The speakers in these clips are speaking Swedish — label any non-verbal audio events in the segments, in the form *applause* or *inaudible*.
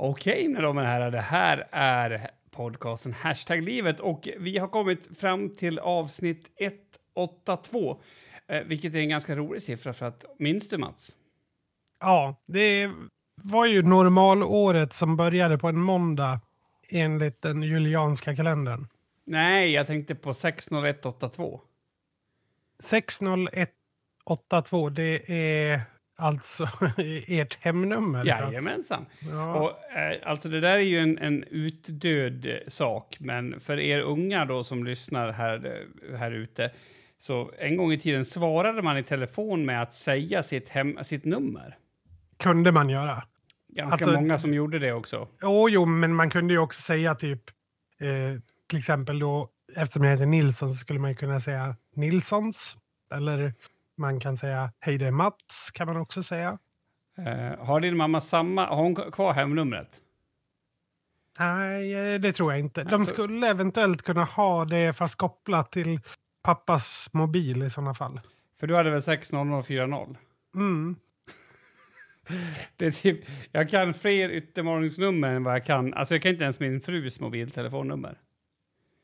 Okej, mina damer och herrar, det här är podcasten Hashtag livet och vi har kommit fram till avsnitt 182, eh, vilket är en ganska rolig siffra för att, minns du Mats? Ja, det var ju normalåret som började på en måndag enligt den julianska kalendern. Nej, jag tänkte på 60182. 60182, det är alltså *laughs* ert hemnummer? Jajamensan. Ja. Och, eh, alltså det där är ju en, en utdöd sak, men för er unga då som lyssnar här, eh, här ute så en gång i tiden svarade man i telefon med att säga sitt, hem, sitt nummer. Kunde man göra. Ganska alltså, många som gjorde det också. Jo, jo, men man kunde ju också säga typ, eh, till exempel då, eftersom jag heter Nilsson så skulle man kunna säga Nilssons. Eller man kan säga hej det är Mats, kan man också säga. Uh, har din mamma samma, har hon kvar hemnumret? Nej, eh, det tror jag inte. De alltså... skulle eventuellt kunna ha det fast kopplat till pappas mobil i sådana fall. För du hade väl 60040? Mm. *laughs* det är typ, jag kan fler yttermorgonsnummer än vad jag kan. Alltså jag kan inte ens min frus mobiltelefonnummer.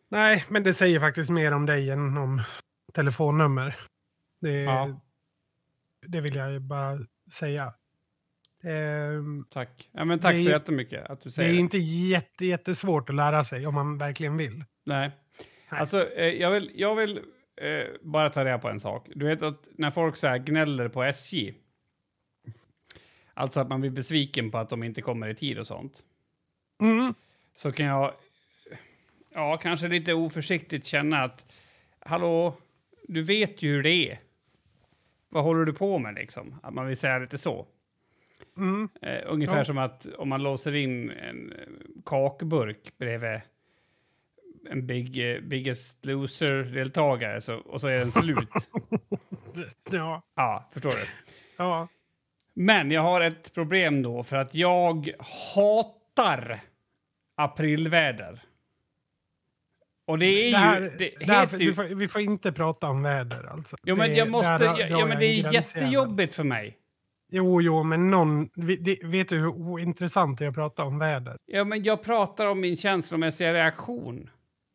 Nej, men det säger faktiskt mer om dig än om telefonnummer. Det, ja. det vill jag bara säga. Eh, tack. Ja, men tack så jättemycket att du säger det. är inte jätte, jättesvårt att lära sig om man verkligen vill. Nej. Nej. Alltså, eh, jag vill, jag vill eh, bara ta reda på en sak. Du vet att när folk så här gnäller på SJ, alltså att man blir besviken på att de inte kommer i tid och sånt, mm. så kan jag, ja, kanske lite oförsiktigt känna att hallå, du vet ju hur det är vad håller du på med liksom? Att man vill säga lite så. Mm. Uh, ungefär ja. som att om man låser in en eh, kakburk bredvid en big, uh, Biggest Loser-deltagare så, och så är den slut. *laughs* ja. Ja, förstår du? Ja. Men jag har ett problem då för att jag hatar aprilväder. Och det är det här, ju... Det det här, ju... Vi, får, vi, får, inte prata om väder alltså. Jo, men jag måste... Ja, ja, men det är jättejobbigt för mig. Jo, jo, men någon... Vet du hur ointressant det är att prata om väder? Ja, men jag pratar om min känslomässiga reaktion.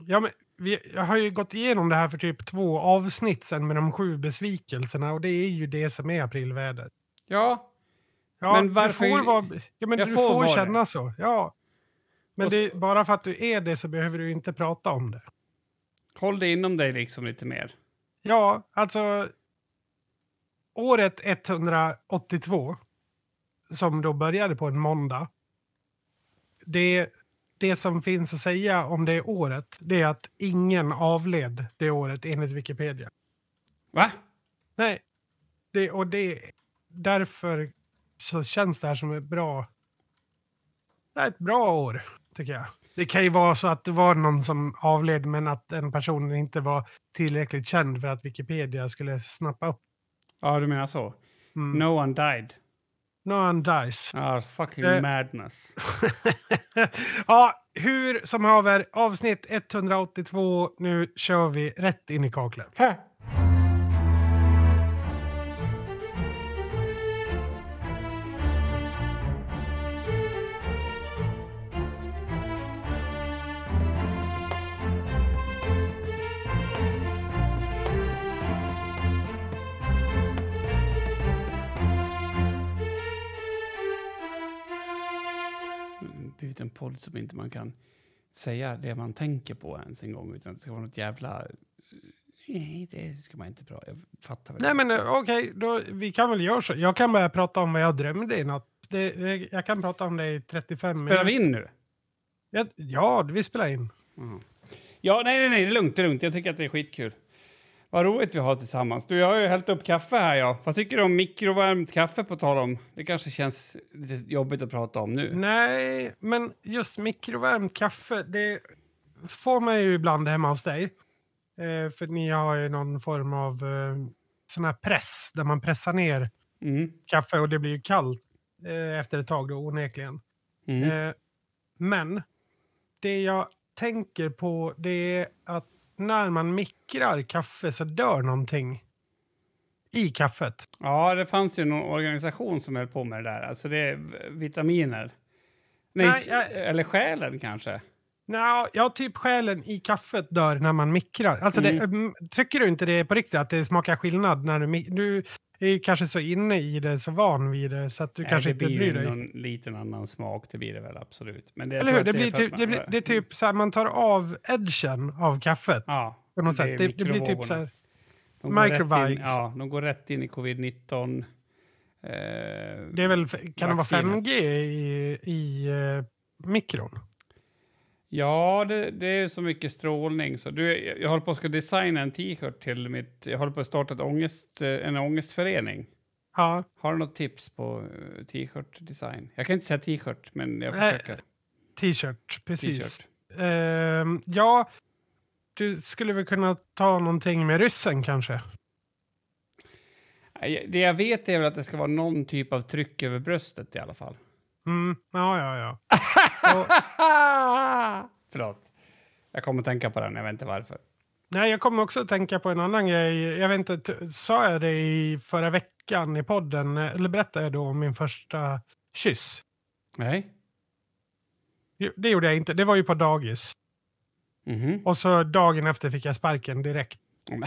Ja, men vi, jag har ju gått igenom det här för typ två avsnitt sen med de sju besvikelserna och det är ju det som är aprilväder. Ja. Ja, men varför... Du får, vara, ja, men du får, får känna det. så. Ja. Men det, bara för att du är det så behöver du inte prata om det. Håll det inom dig liksom lite mer. Ja, alltså. Året 182, som då började på en måndag. Det, det som finns att säga om det året, det är att ingen avled det året enligt Wikipedia. Va? Nej. Det, och det, därför så känns det här som ett bra... Ett bra år tycker jag. Det kan ju vara så att det var någon som avled men att den personen inte var tillräckligt känd för att Wikipedia skulle snappa upp. Ja, du menar så? Mm. No one died. No one dies. Ah, fucking uh, madness. *laughs* ja, hur som haver, avsnitt 182. Nu kör vi rätt in i kaklet. Podd som inte man kan säga det man tänker på ens en gång utan det ska vara något jävla... Nej, det ska man inte prata Jag fattar väl. Nej, men eh, okej, okay, vi kan väl göra så. Jag kan börja prata om vad jag drömde i natt. Det, jag kan prata om det i 35 minuter. Spelar vi in nu? Ja, ja vi spelar in. Mm. Ja, nej, nej, nej, det är lugnt, det är lugnt. Jag tycker att det är skitkul. Vad roligt vi har tillsammans. Du, jag har ju hällt upp kaffe här. Ja. Vad tycker du om mikrovärmt kaffe på tal om? Det kanske känns lite jobbigt att prata om nu. Nej, men just mikrovärmt kaffe, det får man ju ibland hemma hos dig. Eh, för ni har ju någon form av eh, sån här press där man pressar ner mm. kaffe och det blir ju kallt eh, efter ett tag då onekligen. Mm. Eh, men det jag tänker på det är att när man mikrar kaffe så dör någonting i kaffet. Ja, det fanns ju någon organisation som höll på med det där. Alltså det är vitaminer. Nej, Nej, jag- eller själen kanske? Nja, ja, typ själen i kaffet dör när man mikrar. Alltså det, mm, tycker du inte det på riktigt att det smakar skillnad när du Du är kanske så inne i det, så van vid det, så att du Nej, kanske det inte blir bryr dig. någon liten annan smak, det blir det väl absolut. Men det, Eller hur? Det, blir typ, att det, man- blir, det är typ så här, man tar av edgen av kaffet. Ja, på något det sätt. Det, det blir typ så här, in, Microvives. ja, de går rätt in i covid-19. Eh, det är väl, kan det vara Vaccinet. 5G i, i eh, mikron? Ja, det, det är så mycket strålning. Så du, jag, jag håller på att ska designa en t-shirt till mitt... Jag håller på att starta ett ångest, eh, en ångestförening. Ja, Har du något tips på eh, t-shirt-design? Jag kan inte säga t-shirt, men jag försöker. t-shirt, precis. T-shirt. Ehm, ja, du skulle väl kunna ta någonting med ryssen kanske? Det jag vet är väl att det ska vara någon typ av tryck över bröstet i alla fall. Mm, ja, ja, ja. *laughs* Och, *laughs* Förlåt. Jag kommer att tänka på den, jag vet inte varför. nej, jag kommer också att tänka på en annan grej. Jag vet inte, sa jag det i förra veckan i podden? Eller berättade jag då om min första kyss? Nej. Jo, Det gjorde jag inte. Det var ju på dagis. Mhm. Och så dagen efter fick jag sparken direkt. *laughs*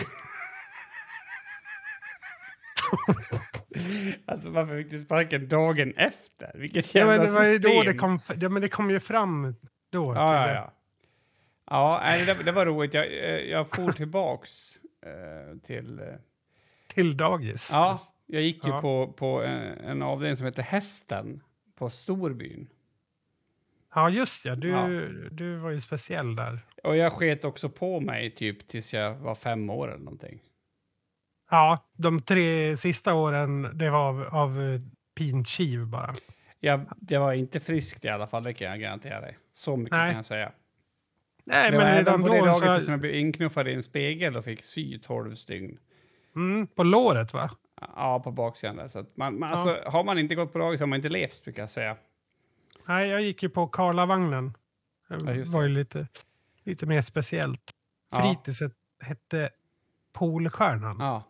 *laughs* alltså varför fick du sparken dagen efter? Vilket Ja, jävla men det var system. då det kom, ja, men det kom ju fram då. Ja, ja, ja. Ja, nej, det, det var roligt. Jag, eh, jag for tillbaks eh, till... eh, Till dagis. Ja, jag gick ju Ja. på, på en, en avdelning som heter Hästen på Storbyn. Ja, just ja. Du, Ja. du var ju speciell där. Och jag sket också på mig typ tills jag var fem år eller någonting. Ja, de tre sista åren, det var av, av eh, pinchiv bara. Jag, det var inte friskt i alla fall, det kan jag garantera dig. Så mycket Nej. kan jag säga. Nej, det var men även redan på det dagiset så... som jag blev inknuffad i en spegel och fick sy 12 stygn. Mm, på låret, va? Ja, på baksidan där. Så man, man, Ja. alltså, har man inte gått på dagis har man inte levt, brukar jag säga. Nej, jag gick ju på Karlavagnen. Det Ja, var ju lite, lite mer speciellt. Ja. Fritidset hette Polstjärnan. Ja.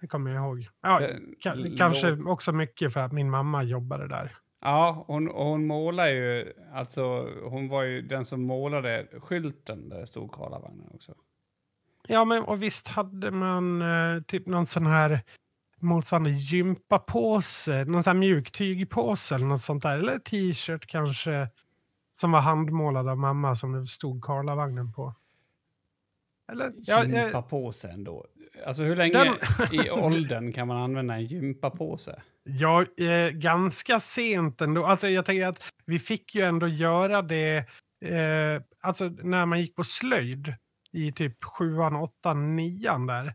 Det kommer jag ihåg. Ja, Det- låt- kanske också mycket för att min mamma jobbade där. Ja, hon, och hon målar ju... Alltså, hon var ju den som målade skylten där det stod Karlavagnen också. Ja, men och visst hade man eh, typ någon sån här motsvarande gympapåse, någon sån här mjuktygpåse eller något sånt där. Eller t-shirt kanske som var handmålad av mamma som det stod Karlavagnen på. Eller? Ja, eh, Gympapåse ändå. Alltså hur länge Den- i åldern kan man använda en gympapåse? Ja, eh, ganska sent ändå. Alltså jag tänker att vi fick ju ändå göra det eh, alltså när man gick på slöjd i typ sjuan, åttan, nian där.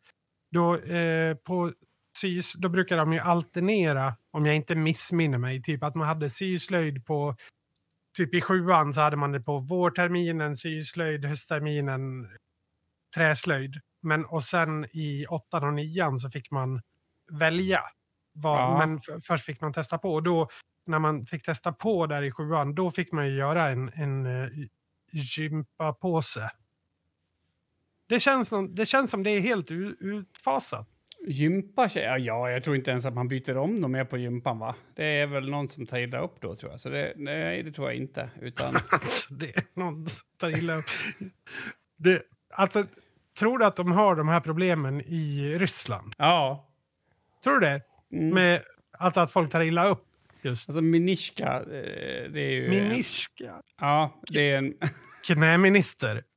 Då, eh, på sys, då brukar de ju alternera, om jag inte missminner mig, typ att man hade syslöjd på Typ i sjuan så hade man det på vårterminen, syslöjd, höstterminen, träslöjd. Men och sen i åttan och nian så fick man välja. Vad, Ja. Men först fick man testa på. Och då, när man fick testa på där i sjuan, då fick man ju göra en, en uh, gympapåse. Det känns, någon, det känns som det är helt utfasat. Gympa? Ja, ja, jag tror inte ens att man byter om dem med på gympan, va? Det är väl någon som tar illa upp då, tror jag. Så det, nej, det tror jag inte. Utan, *laughs* Alltså, det är någon som tar illa upp. Det, alltså, tror du att de har de här problemen i Ryssland? ja. Tror du det? Mm. Med, alltså att folk tar illa upp just. Alltså Minishka, eh, det är ju... Minishka. Ja, det är en... *laughs* Knäminister. *laughs*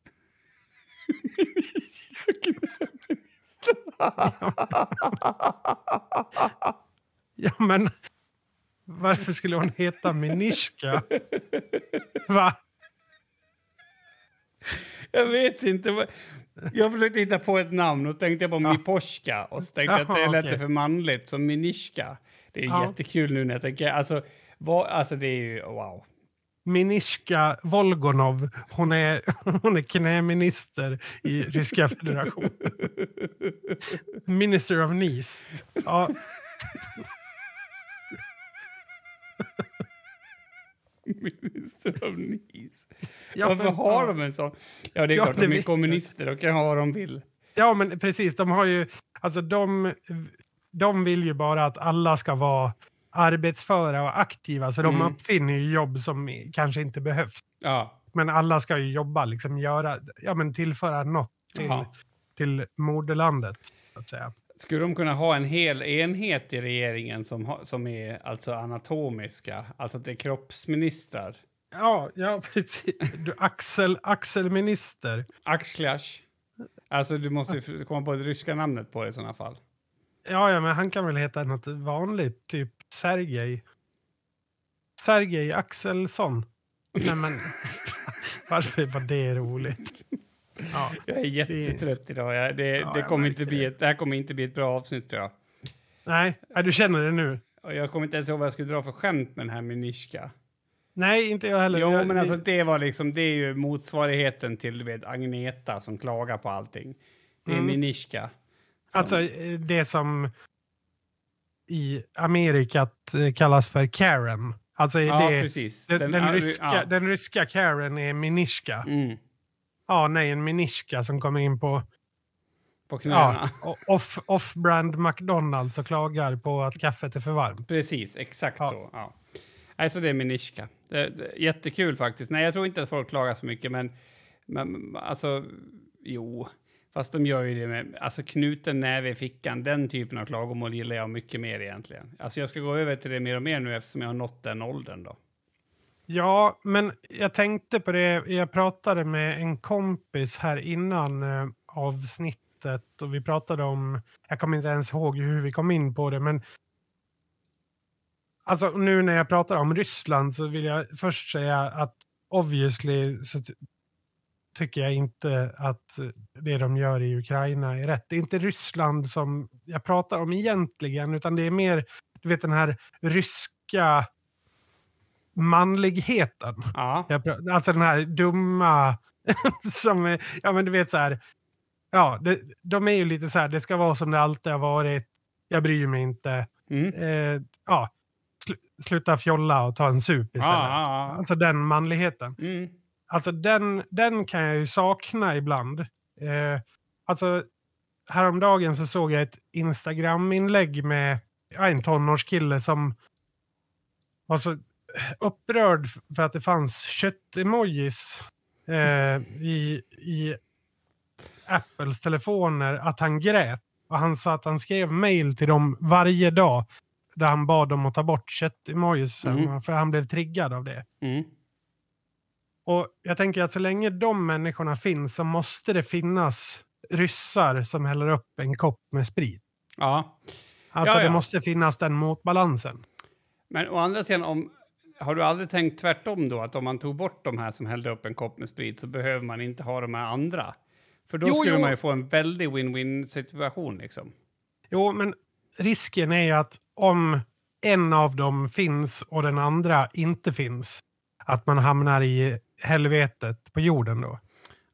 Ja, men varför skulle hon heta Minishka? Va? Jag vet inte. Jag försökte hitta på ett namn och tänkte på Ja. Miposhka och så tänkte jag att det lät okej. för manligt, som Minishka. Det är Ja. jättekul nu när jag tänker... Alltså, vad, alltså det är ju... Wow. Minishka Volgonov. Hon är, *laughs* hon är knäminister i Ryska federationen. Minister of Knees. Ja, *laughs* Minister of Nice. ja, Varför men- har ja. de en sån? Ja, det är Ja, klart, det de är kommunister. De kan ha vad de vill. Ja, men precis. De har ju... Alltså de, de vill ju bara att alla ska vara arbetsföra och aktiva, så de Mm. uppfinner ju jobb som kanske inte behövs. Ja. Men alla ska ju jobba, liksom göra, ja men tillföra något till, till moderlandet, så att säga. Skulle de kunna ha en hel enhet i regeringen som, ha, som är alltså anatomiska? Alltså att det är kroppsministrar? Ja, ja *laughs* precis. Du, Axel, Axelminister. Axlash. Alltså du måste ju komma på det ryska namnet på det i sådana fall. Ja, ja, men han kan väl heta något vanligt, typ Sergej. Sergej Axelsson. Nej, men *laughs* varför var det roligt? Ja, Jag är jättetrött idag. Jag, det, Ja, det, kommer inte bli ett, det här kommer inte bli ett bra avsnitt tror jag. nej, du känner det nu. Och jag kommer inte ens ihåg vad jag skulle dra för skämt med den här Minishka. Nej, inte jag heller. Jo, jag, men alltså det var liksom, det är ju motsvarigheten till du vet, Agneta som klagar på allting. Det är Mm. Minishka. som- Alltså eh, det som i Amerikat eh, kallas för Karen. Alltså ja, det, precis. den, den, ja, ryska, ja. den ryska Karen är Minishka. Mm, Ja, nej, en Minishka som kommer in på på knäna. ja, off- off-brand McDonalds och klagar på att kaffet är för varmt. Precis, exakt Ja. så. Ja. Nej, så det är Minishka. Jättekul faktiskt. Nej, jag tror inte att folk klagar så mycket, men, men alltså, jo. Fast de gör ju det med alltså, knuten näve i fickan. Den typen av klagomål gillar jag mycket mer egentligen. Alltså, jag ska gå över till det mer och mer nu eftersom jag har nått den åldern då. Ja, men jag tänkte på det. Jag pratade med en kompis här innan eh, avsnittet och vi pratade om, jag kommer inte ens ihåg hur vi kom in på det, men alltså nu när jag pratar om Ryssland så vill jag först säga att obviously så ty- tycker jag inte att det de gör i Ukraina är rätt. Det är inte Ryssland som jag pratar om egentligen, utan det är mer, du vet den här ryska manligheten. Ja, Jag alltså den här dumma *laughs* som, är- ja men du vet så här, ja, det, de är ju lite så här, det ska vara som det alltid har varit, jag bryr mig inte, mm. eh, ja, sl sluta fjolla och ta en sup istället. ja, ja. Alltså den manligheten. Mm. Alltså den, den kan jag ju sakna ibland. Eh, alltså häromdagen så såg jag ett Instagram-inlägg med ja, en tonårskille som var så upprörd för att det fanns kött-emojis eh, i, i Apples telefoner att han grät. Och han sa att han skrev mail till dem varje dag där han bad dem att ta bort kött-emojis Mm. för han blev triggad av det. Mm. Och jag tänker att så länge de människorna finns så måste det finnas ryssar som häller upp en kopp med sprit. ja. Alltså Ja, ja. det måste finnas den motbalansen. Men å andra sidan, om, har du aldrig tänkt tvärtom då? Att om man tog bort de här som hällde upp en kopp med sprit så behöver man inte ha de här andra? För då Jo, skulle jo. man ju få en väldig win-win situation liksom. Jo, men risken är ju att om en av dem finns och den andra inte finns, att man hamnar i helvetet på jorden då.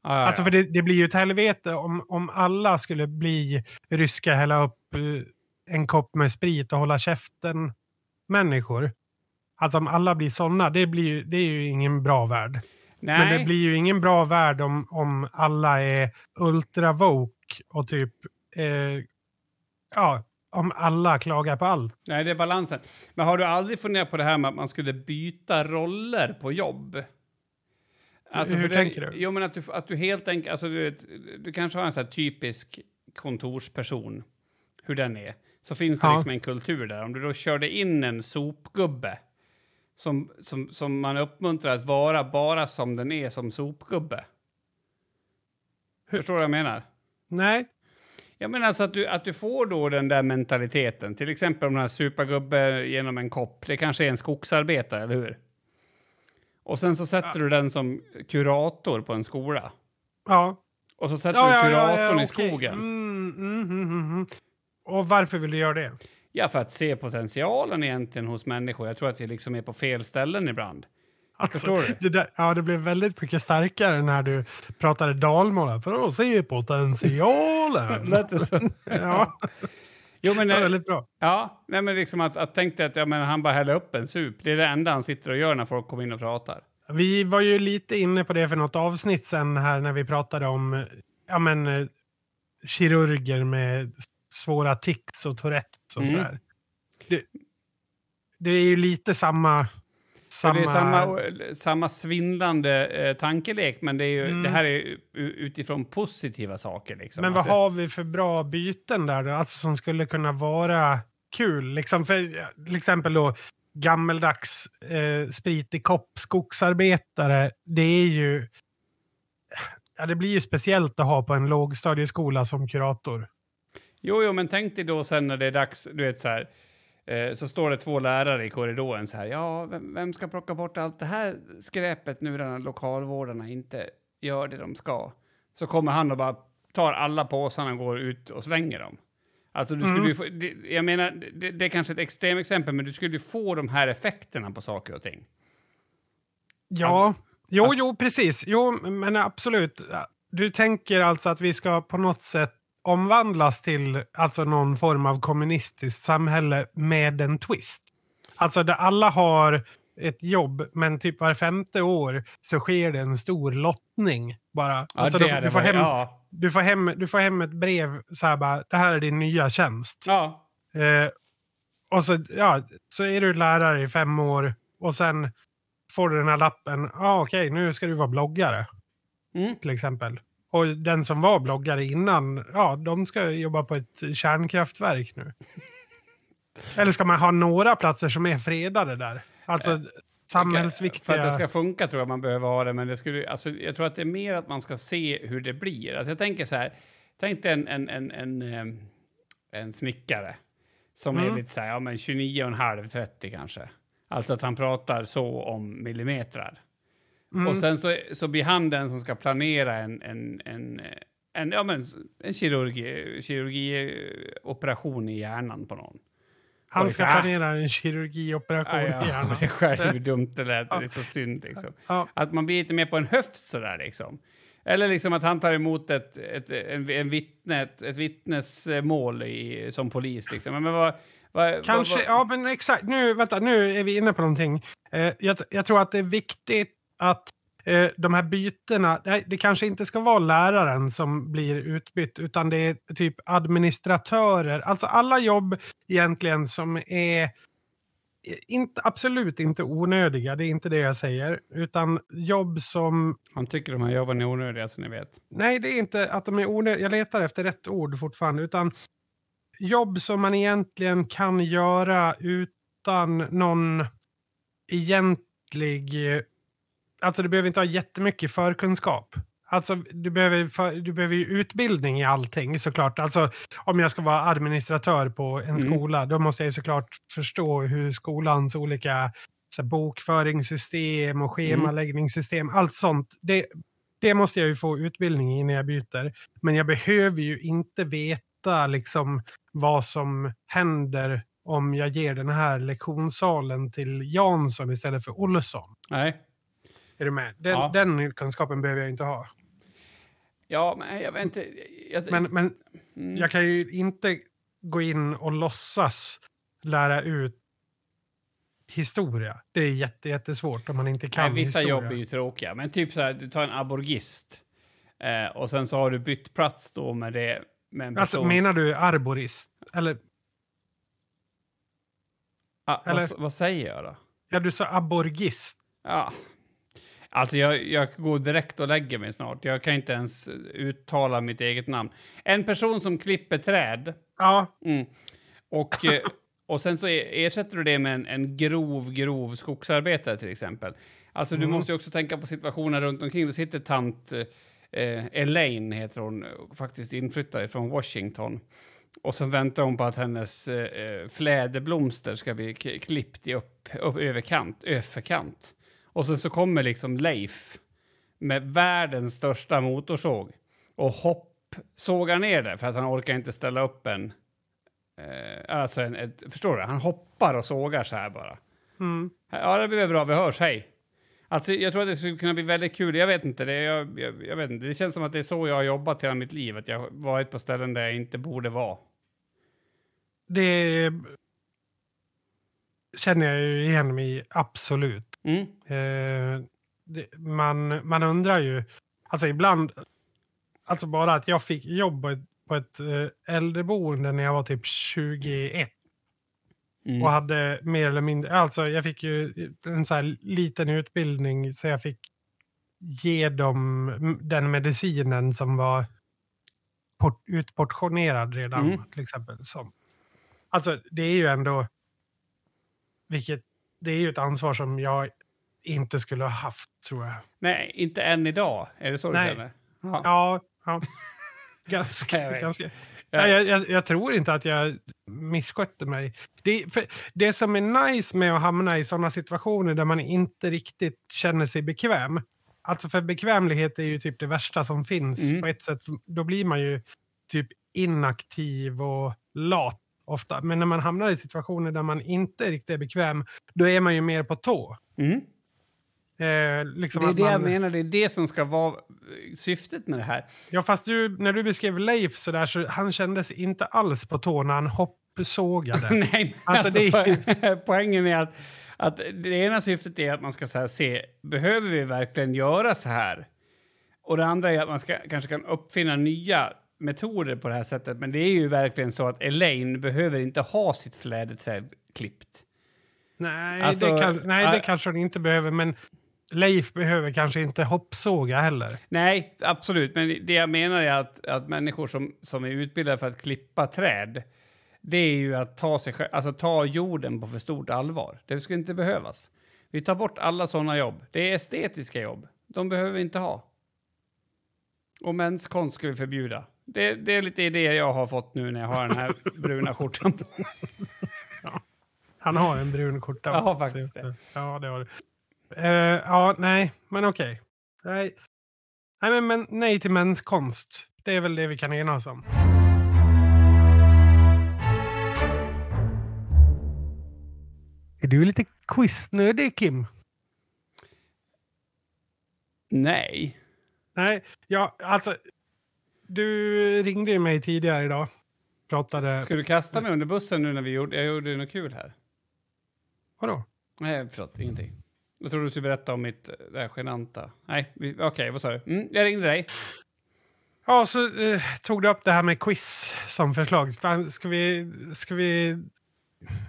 Ja, ja, Alltså ja. för det, det blir ju ett helvete om, om alla skulle bli ryska, hälla upp eh, en kopp med sprit och hålla käften människor. Alltså om alla blir sådana, det, blir, det är ju ingen bra värld. Nej, Men det blir ju ingen bra värld om, om alla är ultra woke och typ, eh, ja, om alla klagar på allt. nej, det är balansen. Men har du aldrig funderat på det här med att man skulle byta roller på jobb? Alltså, Hur för det- tänker du? Jo, men att du, att du helt enkelt... Alltså, du, du kanske har en här typisk kontorsperson, hur den är. Så finns det Ja. liksom en kultur där. Om du då körde in en sopgubbe som, som, som man uppmuntrar att vara bara som den är som sopgubbe. Förstår du vad jag menar? Nej, Jag menar alltså att du, att du får då den där mentaliteten. Till exempel om den här supergubbe genom en kopp. Det kanske är en skogsarbetare, eller hur? Och sen så sätter du den som kurator på en skola. ja. Och så sätter ja, du ja, kuratorn ja, ja, i skogen. Mm, mm, mm, mm, mm. Och varför vill du göra det? Ja, för att se potentialen egentligen hos människor. Jag tror att vi liksom är på fel ställen ibland. Alltså, Förstår du? Det där, ja, det blev väldigt mycket starkare när du pratade dalmål. För att se potentialen. *laughs* Lät det så? ja, Jo, men, var eh, väldigt bra. ja, nej, men liksom att, att tänk dig att ja, men han bara häller upp en sup. Det är det enda han sitter och gör när folk kommer in och pratar. Vi var ju lite inne på det för något avsnitt sen här när vi pratade om ja, men, eh, kirurger med svåra tics och Tourettes och Mm. sådär. Det, det är ju lite samma... Samma... Det är samma, samma svindlande eh, tankelek, men det, är ju, mm. det här är ju utifrån positiva saker. Liksom. Men vad alltså... har vi för bra byten där då? Alltså som skulle kunna vara kul? Liksom för, till exempel då gammeldags eh, spritig kopp, skogsarbetare. Det är ju... Ja, det blir ju speciellt att ha på en lågstadieskola som kurator. Jo, jo, men tänk dig då sen när det är dags, du vet så här, eh, så står det två lärare i korridoren så här, ja, vem, vem, ska plocka bort allt det här skräpet nu när lokalvårdarna inte gör det de ska? Så kommer han och bara tar alla påsarna och går ut och slänger dem. Alltså du skulle mm. få, det, jag menar, det, det, är kanske ett extremexempel, men du skulle ju få de här effekterna på saker och ting. Ja, alltså, jo, att, jo, precis. Jo, men absolut. Du tänker alltså att vi ska på något sätt omvandlas till alltså någon form av kommunistiskt samhälle med en twist. Alltså där alla har ett jobb, men typ var femte år så sker det en stor lottning bara. Ja, alltså, du, du, får hem, ja. du, får hem, du får hem ett brev så här bara, det här är din nya tjänst. Ja. Eh, och så, ja, så är du lärare i fem år och sen får du den här lappen. Ja, ah, okej, okay, nu ska du vara bloggare. Mm. Till exempel. Och den som var bloggare innan, ja, de ska jobba på ett kärnkraftverk nu. *laughs* Eller ska man ha några platser som är fredade där? Alltså äh, samhällsviktiga... För att det ska funka tror jag man behöver ha det, men det skulle, alltså, jag tror att det är mer att man ska se hur det blir. Alltså, jag tänker så här, tänk dig en, en, en, en, en, en snickare som mm. är lite så här, ja men 29,5-30 kanske. Alltså att han pratar så om millimetrar. Mm. Och sen så, så blir han den som ska planera en, en, en, en, ja, men en kirurgi, kirurgioperation i hjärnan på någon. Han ska liksom, planera en kirurgioperation ja, i hjärnan. *laughs* Jag själv hur dumt det lät. Det är så synd. Liksom. Ja. Att man blir lite mer på en höft sådär liksom. Eller liksom att han tar emot ett, ett, en, en vittne, ett, ett vittnesmål i, som polis. Liksom. Men vad, vad, Kanske, vad, ja men exakt. Nu, vänta, nu är vi inne på någonting. Eh, jag, jag tror att det är viktigt att eh, de här bytena, det, kanske inte ska vara läraren som blir utbytt, utan det är typ administratörer. Alltså alla jobb egentligen som är inte, absolut inte onödiga, det är inte det jag säger. Utan jobb som... Han tycker de här jobben är onödiga, så ni vet. Nej, det är inte att de är onödiga. Jag letar efter rätt ord fortfarande. Utan jobb som man egentligen kan göra utan någon egentlig Alltså du behöver inte ha jättemycket förkunskap. Alltså du behöver, för, du behöver ju utbildning i allting såklart. Alltså om jag ska vara administratör på en mm. skola, då måste jag såklart förstå hur skolans olika så bokföringssystem och mm. schemaläggningssystem, mm. allt sånt. Det, det måste jag ju få utbildning i när jag byter. Men jag behöver ju inte veta liksom vad som händer om jag ger den här lektionssalen till Jansson istället för Olsson. Nej. Är du med? Den, ja. den kunskapen behöver jag inte ha. Ja, men jag vet inte... Jag, men men mm. jag kan ju inte gå in och låtsas lära ut historia. Det är jätte, jättesvårt om man inte kan Nej, vissa historia. jobb är ju tråkiga. Men typ så här, du tar en aborgist eh, och sen så har du bytt plats då med det med en alltså. Alltså, menar du arborist? Eller? Ah, Eller? Vad, vad, säger jag då? Ja, du sa aborgist. Ja, Alltså jag, jag går direkt och lägger mig snart. Jag kan inte ens uttala mitt eget namn. En person som klipper träd. Ja. Mm. Och, eh, och sen så ersätter du det med en, en grov, grov skogsarbetare till exempel. Alltså mm. du måste också tänka på situationen runt omkring. Det sitter tant eh, Elaine, heter hon, faktiskt inflyttad från Washington. Och så väntar hon på att hennes eh, fläderblomster ska bli klippt i upp, upp överkant, överkant. Och sen så kommer liksom Leif med världens största motorsåg och hoppsågar ner det för att han orkar inte ställa upp en... Eh, alltså en, ett, förstår du? Han hoppar och sågar så här bara. Mm. Ja, det blir bra. Vi hörs. Hej! Alltså, jag tror att det skulle kunna bli väldigt kul. Jag vet inte. Det, jag, jag, jag, vet inte. det känns som att det är så jag har jobbat hela mitt liv. Att jag har varit på ställen där jag inte borde vara. Det känner jag ju igen mig absolut. Mm. Eh, det, man, man undrar ju, alltså ibland, alltså bara att jag fick jobb på ett, på ett eh, äldreboende när jag var typ 21. Mm. Och hade mer eller mindre, alltså jag fick ju en så här liten utbildning så jag fick ge dem den medicinen som var port, utportionerad redan Mm. till exempel. Som, alltså det är ju ändå, vilket, det är ju ett ansvar som jag inte skulle ha haft tror jag. Nej, inte än idag. Är det så Nej. du känner? Ja. Ja, ja. Jag *laughs* ganska, vet. ganska. Ja. Jag, jag, jag tror inte att jag misskötte mig. Det, för det som är nice med att hamna i sådana situationer där man inte riktigt känner sig bekväm. Alltså för bekvämlighet är ju typ det värsta som finns Mm. på ett sätt. Då blir man ju typ inaktiv och lat ofta. Men när man hamnar i situationer där man inte riktigt är bekväm, då är man ju mer på tå. Mm. Eh, liksom Det är det jag man, menar, det är det som ska vara eh, syftet med det här. Ja, fast du, när du beskrev Leif så där så han kändes inte alls på tå när han hoppsågade. *laughs* Nej, Alltså, alltså, det är- po- *laughs* poängen är att, att det ena syftet är att man ska här se, behöver vi verkligen göra så här? Och det andra är att man ska, kanske kan uppfinna nya metoder på det här sättet. Men det är ju verkligen så att Elaine behöver inte ha sitt fläderträd klippt. Nej, Alltså, det, kan, nej det kanske hon inte behöver, men Leif behöver kanske inte hoppsåga heller. Nej, absolut. Men det jag menar är att, att människor som, som är utbildade för att klippa träd, det är ju att ta, sig, alltså ta jorden på för stort allvar. Det skulle inte behövas. Vi tar bort alla sådana jobb. Det är estetiska jobb. De behöver vi inte ha. Och menskonst ska vi förbjuda. Det, det är lite idéer jag har fått nu när jag har den här *laughs* bruna skjortan på mig. Han har en brun skjorta. Ja, faktiskt Så- Ja, det har du. Eh, ja, nej, men okej. Nej. Nej, men, men nej till menskonst. Det är väl det vi kan enas om. Är du lite quiznödig, Kim? Nej. Nej, ja, alltså. Du ringde ju mig tidigare idag. Pratade... Ska du kasta mig under bussen nu när vi gjorde, jag gjorde något kul här? Vadå? Nej, förlåt, ingenting. Jag trodde du skulle berätta om mitt det här genanta. Nej, okej, vad sa du? Mm, jag ringde dig. Ja, så eh, tog du upp det här med quiz som förslag. Ska vi, ska vi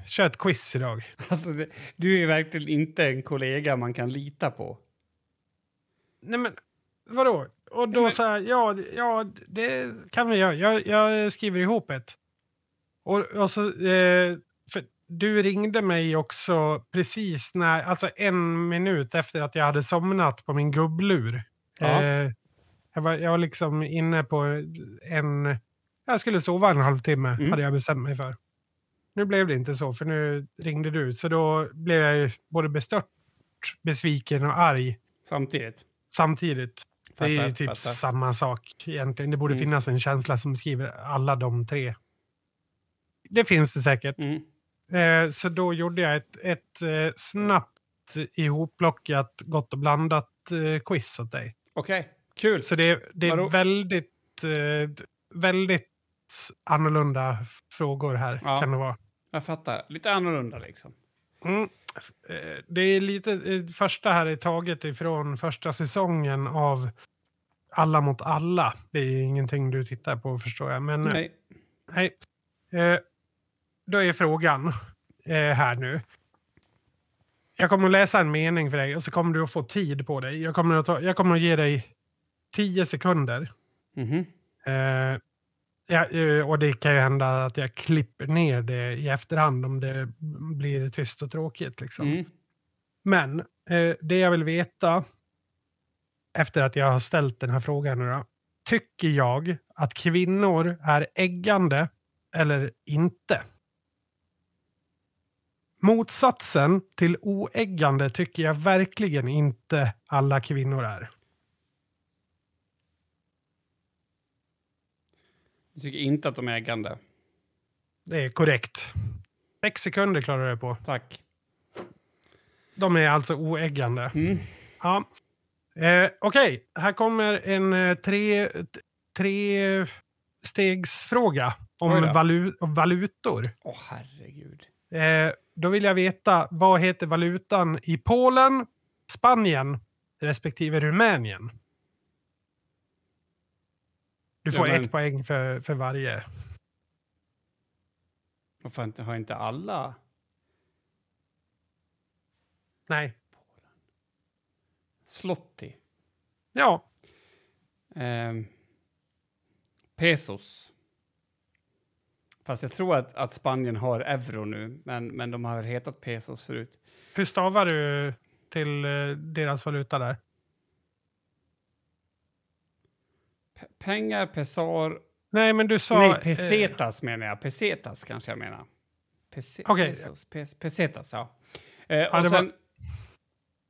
köra ett quiz idag? *laughs* Alltså, det, du är verkligen inte en kollega man kan lita på. Nej, men vadå? Och då men- så här, ja, ja, det kan vi göra. Jag, jag skriver ihop ett. Och, och så, eh, du ringde mig också precis när, alltså en minut efter att jag hade somnat på min gubblur. Ja. Eh, jag, var, jag var liksom inne på en, jag skulle sova en halvtimme Mm. hade jag bestämt mig för. Nu blev det inte så, för nu ringde du. Så då blev jag ju både bestört, besviken och arg Samtidigt. samtidigt. Det är ju Fattar, typ fattar. samma sak egentligen. Det borde Mm. finnas en känsla som beskriver alla de tre. Det finns det säkert. Mm. Eh, så då gjorde jag ett, ett eh, snabbt ihopplockat, gott och blandat eh, quiz åt dig. Okej, kul. Så det, det är Vadå? väldigt, eh, väldigt annorlunda frågor här. Ja. Kan det vara. Jag fattar. Lite annorlunda liksom. Mm. Eh, Det är lite, eh, första här är taget ifrån första säsongen av Alla mot alla. Det är ingenting du tittar på förstår jag. Men Nej. nej. Då är frågan eh, här nu. Jag kommer att läsa en mening för dig och så kommer du att få tid på dig. Jag kommer att, ta, jag kommer att ge dig tio sekunder. Mhm. Eh, ja, eh, och det kan ju hända att jag klipper ner det i efterhand om det blir tyst och tråkigt. Liksom. Mm. Men eh, det jag vill veta efter att jag har ställt den här frågan nu då. Tycker jag att kvinnor är äggande eller inte? Motsatsen till oäggande tycker jag verkligen inte alla kvinnor är. Jag tycker inte att de är ägande. Det är korrekt. Sex sekunder klarar du dig på. Tack. De är alltså oäggande. Mm. Ja. Eh, Okej, här kommer en eh, tre, tre stegsfråga om valu valutor. Åh, herregud. Eh, då vill jag veta vad heter valutan i Polen, Spanien respektive Rumänien? Du får ja, men... ett poäng för, för varje. Varför har inte alla? Nej. Slotti. Ja. Eh, pesos. Fast jag tror att, att Spanien har euro nu, men, men de har väl hetat pesos förut. Hur stavar du till eh, deras valuta där? P pengar, pesar... Nej, men du sa... Nej, eh, pesetas menar jag. Pesetas kanske jag menar. Pese, Okej. Pesos, pes, pesetas, ja. Eh, Ja, och det var- sen,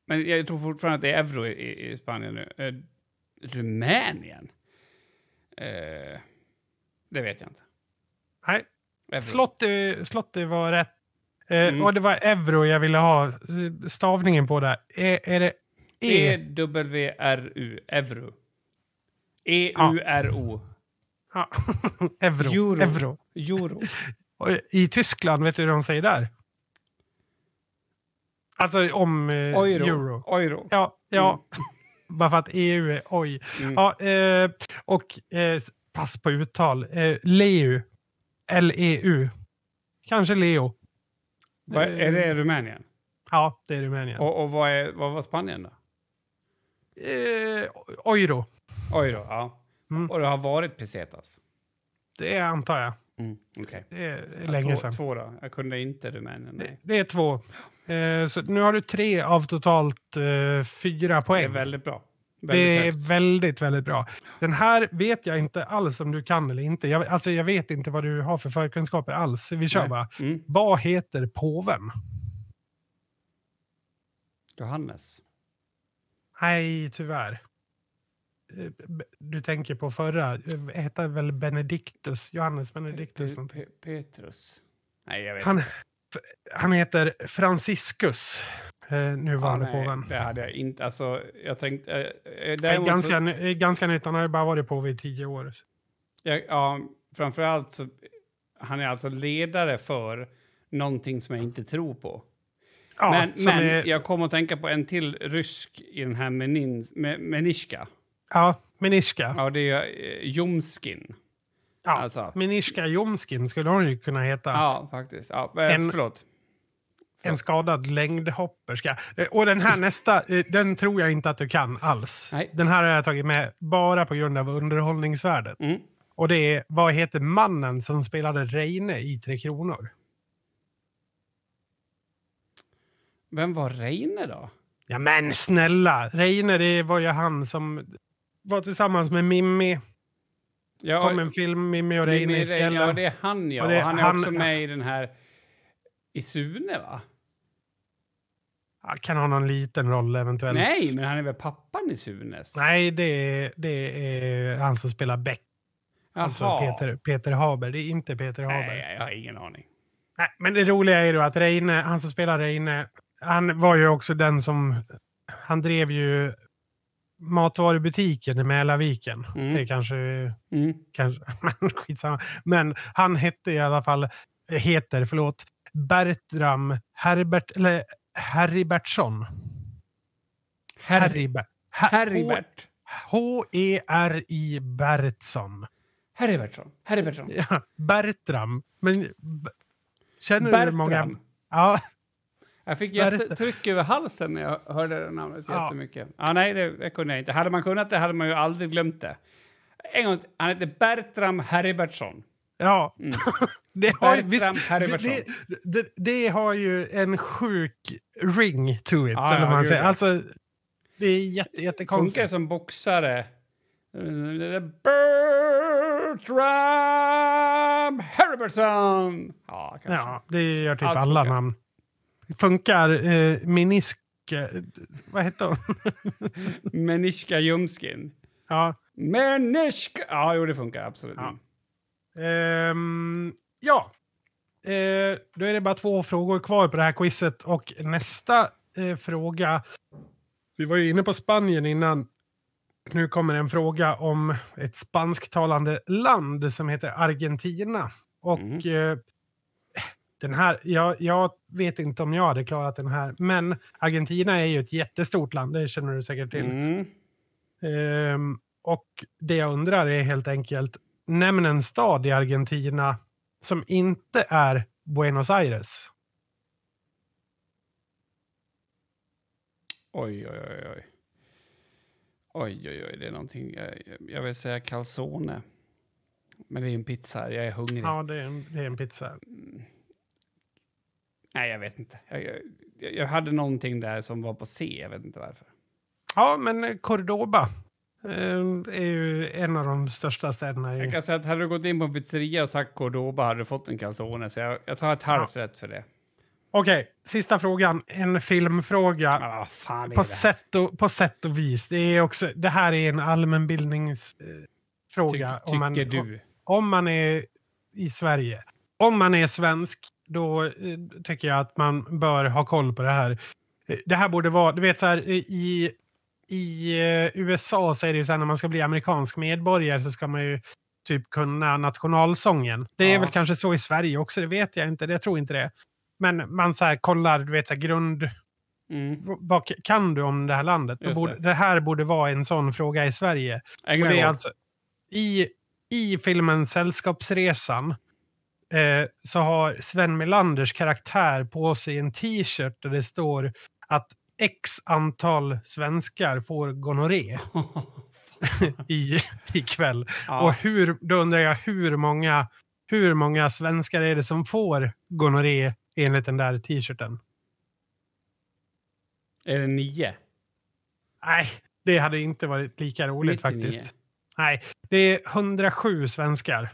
Men jag tror fortfarande att det är euro i, i Spanien nu. Eh, Rumänien? Eh, det vet jag inte. Nej, Euro. Slotti, Slotti var rätt. Eh, Mm. Och det var euro jag ville ha stavningen på där. Är, är det E? E-W-R-U, *laughs* euro. E-U-R-O, Ja. euro. Euro. euro. euro. I Tyskland, vet du hur de säger där? Alltså om eh, Euro. euro. Euro. Ja, ja. *laughs* Bara för att EU är oj. Mm. Ja, eh, och eh, pass på uttal. Eh, Leu. L-E-U. Kanske Leo. Vad, är det Rumänien? Ja, det är Rumänien. Och, och vad, är, vad var Spanien då? Eh, euro. Euro, ja. Mm. Och det har varit pesetas? Det antar jag. Mm. Okej. Det är länge två, sedan. Två då? Jag kunde inte Rumänien. Det, det är två. Eh, så nu har du tre av totalt eh, fyra Det poäng. är väldigt bra. Det är högt. väldigt, väldigt bra. Den här vet jag inte alls om du kan eller inte. Jag, alltså jag vet inte vad du har för förkunskaper alls. Vi kör Nej. bara. Mm. Vad heter påven? Johannes. Nej, tyvärr. Eh, Du tänker på förra. Eh, Hette väl Benedictus? Johannes Benedictus. Pe-. Pe- Petrus. Nej, jag vet Han, inte. han heter Franciscus, eh, nuvarande Ja, nej, påven. Det hade jag inte. Alltså, jag tänkte... Eh, eh, Det är däremot ganska, så, ny- ganska nytt. Han har ju bara varit påve i tio år. jag, ja, framförallt så... Han är alltså ledare för någonting som jag inte tror på. Ja, men men är, jag kom att tänka på en till rysk i den här menin, me, Menishka. ja, Meniska. Ja, det är eh, Jomskin. Ja, Alltså. Meniska Jomskin skulle hon ju kunna heta. Ja, faktiskt. Ja, eh, En- förlåt. En skadad längdhopperska. Eh, Och den här *laughs* nästa, eh, den tror jag inte att du kan alls. Nej. Den här har jag tagit med bara på grund av underhållningsvärdet. Mm. Och det är, vad heter mannen som spelade Reine i Tre Kronor? Vem var Reine då? Ja men snälla! Reine, det var ju han som var tillsammans med Mimmi. Ja, kom en film, Mimmi och Reine Mimmi i fjällen. ja, det är han ja. Och det- han är han- också med i den här... I Sune, va? Kan ha någon liten roll eventuellt. Nej, men han är väl pappan i Sunes? Nej, det är, det är han som spelar Beck. Jaha. Alltså Peter, Peter Haber. Det är inte Peter Haber. Nej, jag har ingen aning. Nej, men det roliga är ju att Reine, han som spelar Reine, han var ju också den som... Han drev ju matvarubutiken i Mälarviken. Mm. Det är kanske... Mm. kanske *laughs* men skitsamma. Men han hette i alla fall, heter, förlåt, Bertram Herbert, eller Herribertsson. Herr, Herriber- Her- Heribert. H-E-R-I Bertsson. Heribertsson. Heribertsson. Ja, Bertram. Men känner du hur många... Bertram. Ja, Jag fick Bertram. jättetryck över halsen när jag hörde det namnet Ja. jättemycket. Ja, nej, det, det kunde jag inte. Hade man kunnat det hade man ju aldrig glömt det. En gång. Han heter Bertram Heribertsson. Ja. Mm. *laughs* Det, har, visst, det, det, det har ju en sjuk ring to it. Ja, eller ja, man säger. Alltså, det är jätte, Funkar jättekonstigt. som boxare. Bertram Heribertsson! Ja, kanske. Ja, det gör typ Allt alla funkar. namn. Funkar eh, minisk... eh, Vad heter hon? *laughs* Menishka Jumskin. ja. Menishka... Ja, jo, det funkar absolut. Ja. Ehm, ja. Eh, då är det bara två frågor kvar på det här quizet. Och nästa eh, fråga... Vi var ju inne på Spanien innan. Nu kommer en fråga om ett spansktalande land som heter Argentina. Och Mm. eh, den här, jag, jag vet inte om jag hade klarat den här, men Argentina är ju ett jättestort land, det känner du säkert till. Mm. Ehm, och det jag undrar är helt enkelt, nämn en stad i Argentina som inte är Buenos Aires. Oj, oj, oj, oj. Oj, oj, oj, det är någonting. Jag, jag vill säga calzone. Men det är en pizza. Jag är hungrig. Ja, det är en, det är en pizza. Nej, jag vet inte. Jag, jag, jag hade någonting där som var på C. Jag vet inte varför. Ja, men Cordoba är ju en av de största städerna Jag i... kan säga att hade du gått in på en pizzeria och sagt Cordoba hade du fått en calzone. Så jag, jag tar ett halvt rätt för det. Okej, sista frågan. En filmfråga. Ah, fan på, sätt och, på sätt och vis. Det, är också, det här är en allmänbildningsfråga. Eh. Ty, om, man, du? om man är i Sverige. Om man är svensk, då eh, tycker jag att man bör ha koll på det här. Eh, Det här borde vara, du vet så här, eh, i, i eh, USA så är det ju så här när man ska bli amerikansk medborgare så ska man ju typ kunna nationalsången. Det är Ja. väl kanske så i Sverige också, det vet jag inte, jag tror inte det. Men man så här kollar, du vet så här grund, Mm. vad kan du om det här landet? Just borde, det. det här borde vara en sån fråga i Sverige. Och det är alltså, i, I filmen Sällskapsresan eh, så har Sven Melanders karaktär på sig en t-shirt där det står att x antal svenskar får gonorré *laughs* *laughs* i, ikväll. ja. Och hur, då undrar jag hur många, hur många svenskar är det som får gonorré enligt den där t-shirten? Är det nio? Nej, det hade inte varit lika roligt 99. faktiskt. Nej, det är 107 svenskar.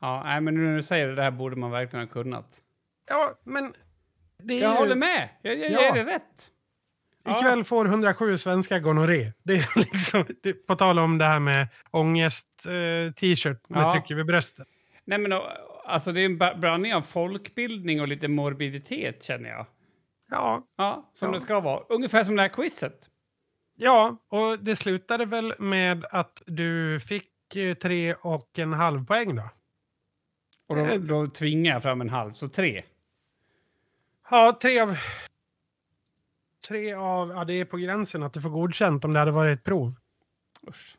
Ja, nej, men nu när du säger det, det här borde man verkligen ha kunnat. Ja, men det är Jag ju... håller med. Jag, jag Ja. ger det rätt. Ikväll får 107 svenskar gonorré. Det är *laughs* liksom, det, på tal om det här med ångest-t-shirt med Ja. tryck över bröstet. Nej, men och, alltså det är en blandning av folkbildning och lite morbiditet känner jag. Ja, Ja, som Ja. det ska vara. Ungefär som det här quizet. ja, och det slutade väl med att du fick eh, tre och en halv poäng då? Och då, då tvingar jag fram en halv, så tre. Ja, tre av... Tre av... Ja, det är på gränsen att du får godkänt om det hade varit ett prov. Usch.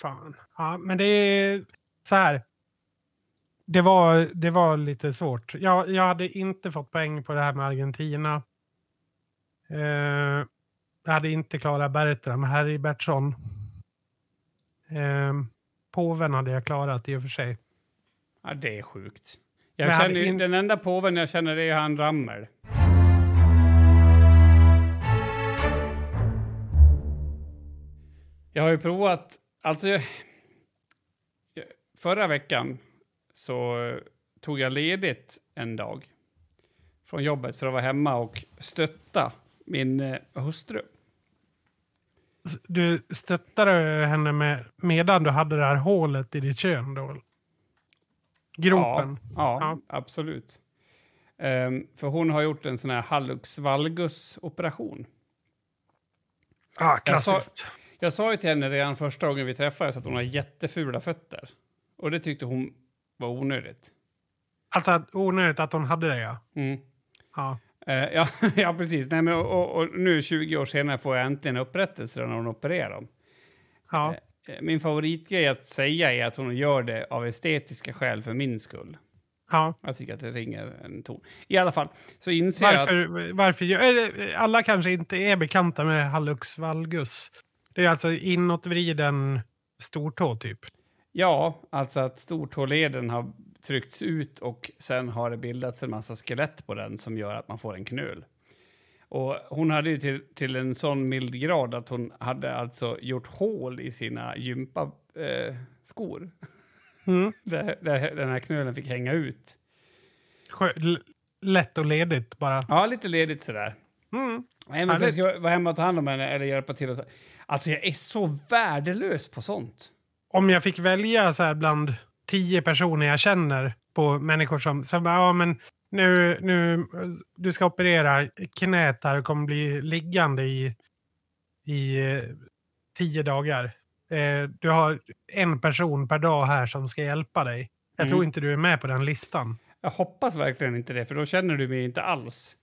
Fan. Ja, men det är så här. Det var, det var lite svårt. Jag, jag hade inte fått poäng på det här med Argentina. Eh, jag hade inte klarat Bertram, Harry Bertsson. Eh, påven hade jag klarat i och för sig. Ja, det är sjukt. Jag känner, in- Den enda påven jag känner är han Rammel. Jag har ju provat... Alltså, jag, förra veckan så tog jag ledigt en dag från jobbet för att vara hemma och stötta min eh, hustru. Du stöttade henne med, medan du hade det här hålet i ditt kön då? Gropen? Ja, Ja. absolut. Ehm, för hon har gjort en sån här hallux valgus-operation. Ja, Jag sa- klassiskt. Jag sa ju till henne redan första gången vi träffades att hon har jättefula fötter. Och det tyckte hon var onödigt. Alltså att- onödigt att hon hade det ja. Mm. ja. Eh, ja, *laughs* ja, precis. Nej, men, och, och, nu 20 år senare får jag äntligen upprättelse när hon opererar dem. ja. Eh, Min favoritgrej att säga är att hon gör det av estetiska skäl för min skull. ja. Jag tycker att det ringer en ton. I alla fall så inser jag att... Varför, varför gör- eh, alla kanske inte är bekanta med hallux valgus. Det är alltså inåtvriden stortå typ. Ja, alltså att stortåleden har tryckts ut och sen har det bildats en massa skelett på den som gör att man får en knöl. Och hon hade ju till, till en sån mild grad att hon hade alltså gjort hål i sina gympaskor. Eh, skor. Mm. *laughs* där, där den här knölen fick hänga ut. L- Lätt och ledigt bara. Ja, lite ledigt sådär. Mm. Nej, men sen ska jag vara hemma och ta hand om henne eller hjälpa till. Och ta... Alltså jag är så värdelös på sånt. Om jag fick välja så här bland tio personer jag känner på människor som... Så bara, ja, men nu, nu, du ska operera knät här och kommer bli liggande i, i eh, tio dagar. Eh, du har en person per dag här som ska hjälpa dig. Jag tror Mm. inte du är med på den listan. Jag hoppas verkligen inte det, för då känner du mig inte alls.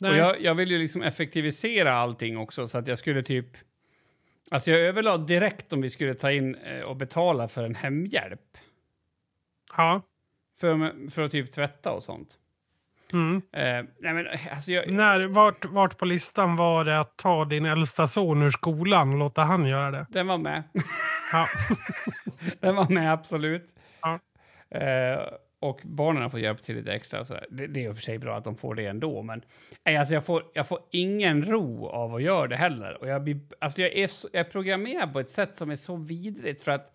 Nej. Och jag, jag vill ju liksom effektivisera allting också så att jag skulle typ... Alltså jag överlade direkt om vi skulle ta in eh, och betala för en hemhjälp. Ja, För, för att typ tvätta och sånt. Mm. Eh, nej men, alltså jag, När, vart, vart på listan var det att ta din äldsta son ur skolan och låta han göra det? den var med. Ja. *laughs* den var med, absolut. Ja. Eh, och barnen har fått hjälpa till lite extra. sådär. Det, det är i och för sig bra att de får det ändå, men nej, alltså jag, får, jag får ingen ro av att göra det heller. Och jag, blir, alltså jag, är så, jag är programmerad på ett sätt som är så vidrigt för att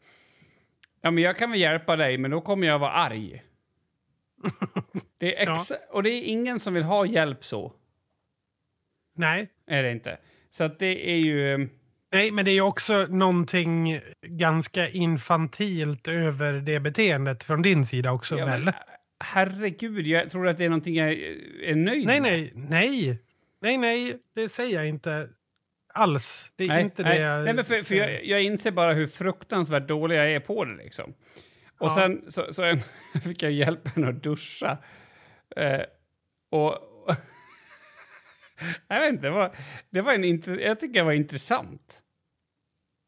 ja, men jag kan väl hjälpa dig, men då kommer jag vara arg. *laughs* Det är ex- Och det är ingen som vill ha hjälp så. Nej. Är det inte. Så att det är ju... Nej, men det är också någonting ganska infantilt över det beteendet från din sida också, Ja, väl? men, herregud, jag tror att det är någonting jag är nöjd Nej, med. nej, nej. Nej, nej, det säger jag inte alls. Det är Nej, inte nej. det jag nej, men för, för jag, jag inser bara hur fruktansvärt dålig jag är på det. Liksom. Och Ja. sen så, så *laughs* fick jag hjälp henne att duscha. Eh, och... jag vet inte, det var, det var en jag tycker det var intressant.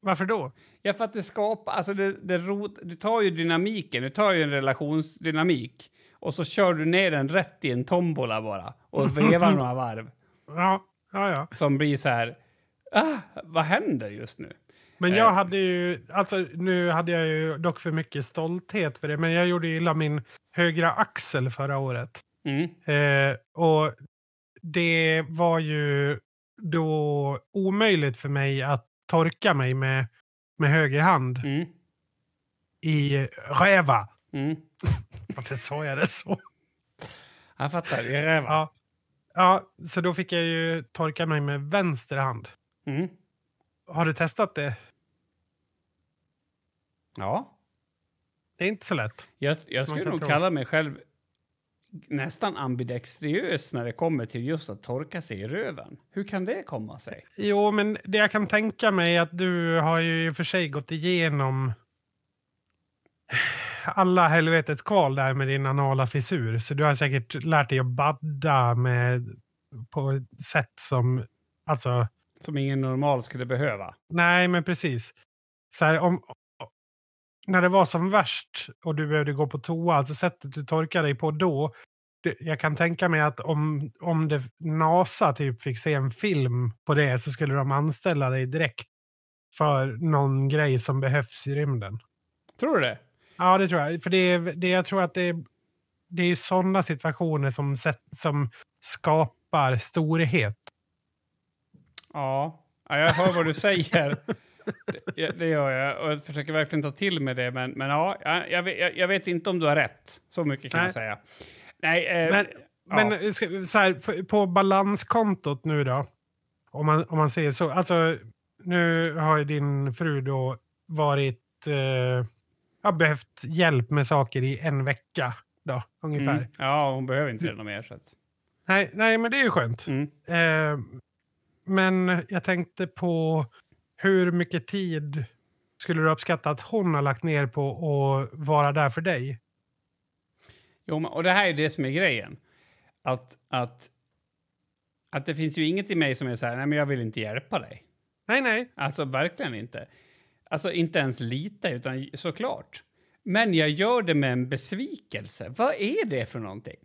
Varför då? Ja, för att det skapar... Alltså det, det rot, du tar ju dynamiken, du tar ju en relationsdynamik och så kör du ner den rätt i en tombola bara och *laughs* vevar några varv Ja, ja, ja. som blir så här... Ah, vad händer just nu? Men Eh. jag hade ju, alltså nu hade jag ju dock för mycket stolthet för det, men jag gjorde illa min högra axel förra året. Mm. Eh, och det var ju då omöjligt för mig att torka mig med, med höger hand Mm. i räva. Mm. *laughs* Varför sa jag det så? Jag fattar. Är räva. Ja. ja, så då fick jag ju torka mig med vänster hand. Mm. Har du testat det? Ja. Det är inte så lätt. Jag, jag skulle nog tro. kalla mig själv nästan ambidextriös när det kommer till just att torka sig i röven. Hur kan det komma sig? Jo, men det jag kan tänka mig är att du har ju i och för sig gått igenom alla helvetets kval där med din anala fissur. Så du har säkert lärt dig att badda med, på ett sätt som... Alltså, Som ingen normal skulle behöva. nej men precis. Så här, om, när det var som värst och du behövde gå på toa, alltså sättet du torkade dig på då. det- Jag kan tänka mig att om, om det, NASA typ fick se en film på det så skulle de anställa dig direkt för någon grej som behövs i rymden. Tror du det? Ja, det tror jag. För det, det jag tror att det är, det är sådana situationer som, som skapar storhet. Ja. ja jag hör vad du säger. *laughs* *laughs* Det, det gör jag. Och jag försöker verkligen ta till mig det. Men, men ja, jag, jag, jag, vet inte om du har rätt. Så mycket kan Nej. jag säga. Nej, eh, Men, ja. men ska- så här, på balanskontot nu då, om man, om man säger så. Alltså, nu har ju din fru då varit, eh, har behövt hjälp med saker i en vecka då, ungefär. Mm. Ja, hon behöver inte det något mer. Så att. Nej, nej, men det är ju skönt. Mm. Eh, men jag tänkte på hur mycket tid skulle du uppskatta att hon har lagt ner på att vara där för dig? Jo, och det här är det som är grejen. Att, att, att det finns ju inget i mig som är så här, nej men jag vill inte hjälpa dig. Nej, nej. Alltså verkligen inte. Alltså inte ens lite, utan såklart. Men jag gör det med en besvikelse. Vad är det för någonting?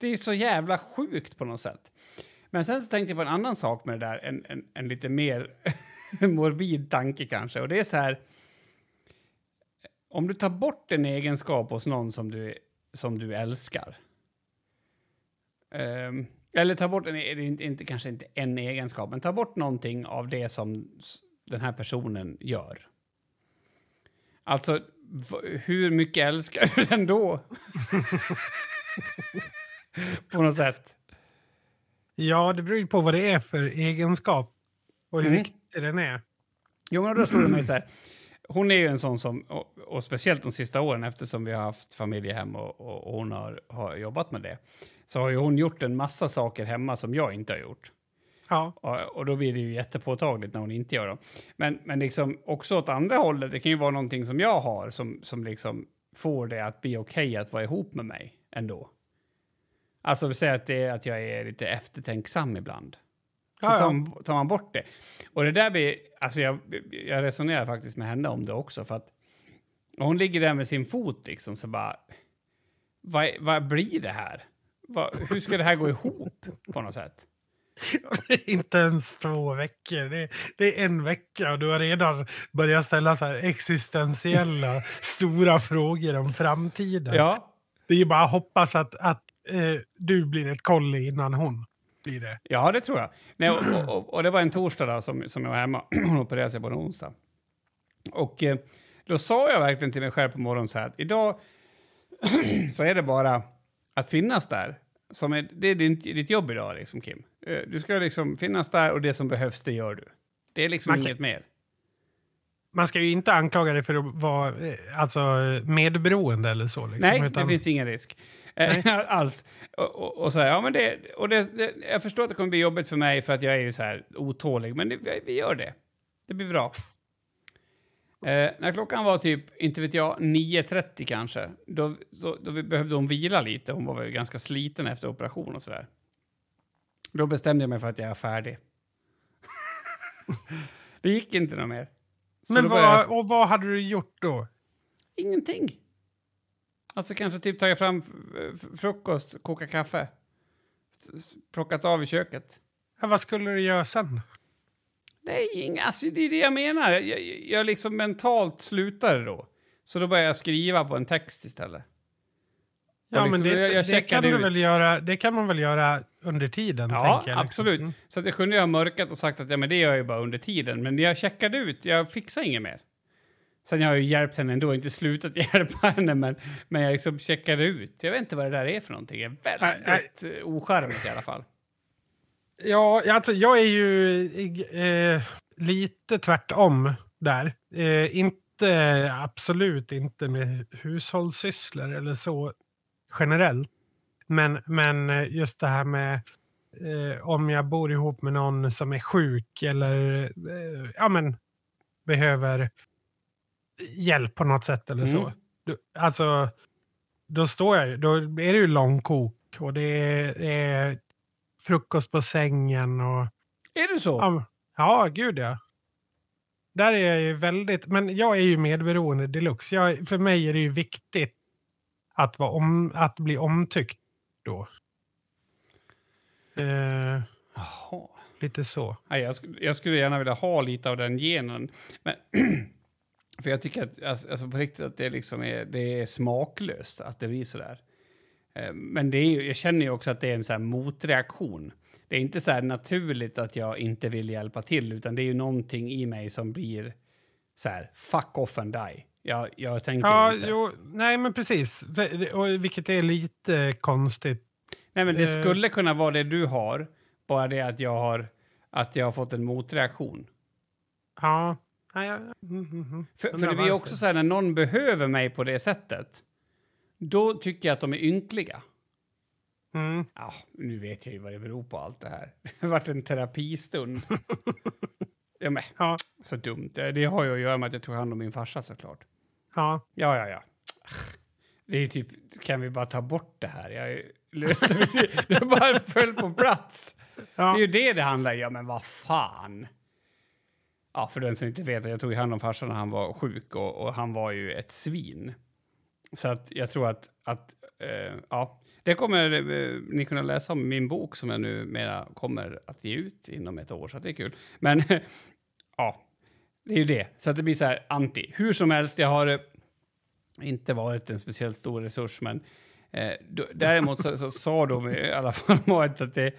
Det är så jävla sjukt på något sätt. Men sen så tänkte jag på en annan sak med det där, en, en, en lite mer *laughs* morbid tanke kanske. Och det är så här, om du tar bort en egenskap hos någon som du, som du älskar. ehm, eller ta bort, en, inte, kanske inte en egenskap, men ta bort någonting av det som den här personen gör. Alltså, hur mycket älskar du den då? *laughs* På något sätt. Ja, det beror ju på vad det är för egenskap och hur Mm. Viktig den är. Jo, men då slår det mig så här. Hon är ju en sån som, och, och speciellt de sista åren eftersom vi har haft familjehem och, och, och hon har, har jobbat med det, så har ju hon gjort en massa saker hemma som jag inte har gjort. Ja, Och, då blir det ju jättepåtagligt när hon inte gör dem. Men, men liksom också åt andra hållet, det kan ju vara någonting som jag har som, som liksom får det att bli okej att vara ihop med mig ändå. Alltså vi säger att det att jag är lite eftertänksam ibland. Så tar, man, tar man bort det. Och det där blir, alltså jag, jag resonerar faktiskt med henne om det också för att hon ligger där med sin fot liksom så bara, vad, vad blir det här? Va, hur ska det här gå ihop på något sätt? *laughs* Det är inte ens två veckor. Det är, det är en vecka och du har redan börjat ställa så existentiella *laughs* stora frågor om framtiden. Ja, Det är ju bara att hoppas att, att eh, du blir ett kolli innan hon blir det. ja det tror jag. Nej, och, och, och det var en torsdag då, som, som jag var hemma. *clears throat* Hon opererade sig på en onsdag. Och eh, då sa jag verkligen till mig själv på morgonen så här att idag *clears throat* så är det bara att finnas där. Som är, det är din, ditt jobb idag, liksom, Kim. Eh, Du ska liksom finnas där och det som behövs, det gör du. Det är liksom Man kan- inget mer. Man ska ju inte anklaga dig för att vara eh, alltså, medberoende eller så. Liksom, Nej, utan- det finns ingen risk. Eh, *laughs* alls. Och, och, och så här, ja, men det, och det, det, jag förstår att det kommer bli jobbigt för mig för att jag är ju så här otålig, men det, vi- gör det. Det blir bra. Eh, när klockan var typ, inte vet jag, 9.30 kanske, då, då, då behövde hon vila lite. Hon var väl ganska sliten efter operation och så där. Då bestämde jag mig för att jag är färdig. *laughs* det gick inte något mer. Så Men började jag- vad, och vad hade du gjort då? Ingenting. Alltså kanske typ tagit fram frukost, koka kaffe. Plockat av i köket. Ja, vad skulle du göra sen? Nej, inga, alltså det är det jag menar. Jag, jag, jag liksom mentalt slutade då. Så då började jag skriva på en text istället. Ja, liksom, men det, jag- jag det, kan ut. väl göra, det kan man väl göra under tiden? Ja, jag, liksom. absolut. Mm. Så att jag kunde ha mörkat och sagt att ja, men det gör jag ju bara under tiden. Men jag checkade ut, jag fixade inget mer. Sen jag har jag ju hjälpt henne ändå, inte slutat *laughs* hjälpa henne, men, men jag liksom checkade ut. Jag vet inte vad det där är för någonting. Det är väldigt nej. ocharmigt i alla fall. Ja, alltså jag är ju eh, lite tvärtom där. Eh, inte, absolut inte med hushållssysslor eller så generellt. Men, men eh, just det här med eh, om jag bor ihop med någon som är sjuk eller eh, ja, men, behöver hjälp på något sätt eller så. Mm. Du, alltså, då står jag då är det ju långkok och det är frukost på sängen och... Är det så? Ja, ja gud ja. Där är jag ju väldigt... Men jag är ju medberoende deluxe. Jag, för mig är det ju viktigt att, vara om, att bli omtyckt då. Eh, Jaha. lite så. Nej, jag, skulle, jag skulle gärna vilja ha lite av den genen. Men, *clears throat* för jag tycker att, alltså, på riktigt att det, liksom är, det är smaklöst att det blir så där. Eh, Men det är jag känner ju också att det är en så här motreaktion. Det är inte så här naturligt att jag inte vill hjälpa till, utan det är ju någonting i mig som blir så här, fuck off and die. Jag, jag tänker Ja, inte. jo, nej men precis. Vilket är lite konstigt. Nej, men det Eh. skulle kunna vara det du har, bara det att jag har, att jag har fått en motreaktion. Ja. Nej, ja, mm, mm, mm. För, för det blir varför. också så här, när någon behöver mig på det sättet, då tycker jag att de är ynkliga. Mm. Ja, nu vet jag ju vad det beror på allt det här. *laughs* Det har varit en terapistund. *laughs* ja, men, Ja, så dumt. Det, det har ju att göra med att jag tog hand om min farsa såklart. Ja. Ja, ja, ja. Det är typ, kan vi bara ta bort det här? Jag löste *laughs* det. Det bara föll på plats. ja. Det är ju det det handlar om. Ja, men vad fan. Ja, för den som inte vet, jag tog hand om farsan när han var sjuk och, och han var ju ett svin. Så att jag tror att, att eh, ja, det kommer eh, ni kunna läsa om min bok som jag nu mera kommer att ge ut inom ett år, så det är kul. Men *laughs* ja, det är ju det. Så att det blir så här anti. Hur som helst, jag har eh, inte varit en speciellt stor resurs, men eh, då, däremot så, så sa de i alla fall *laughs* att, det,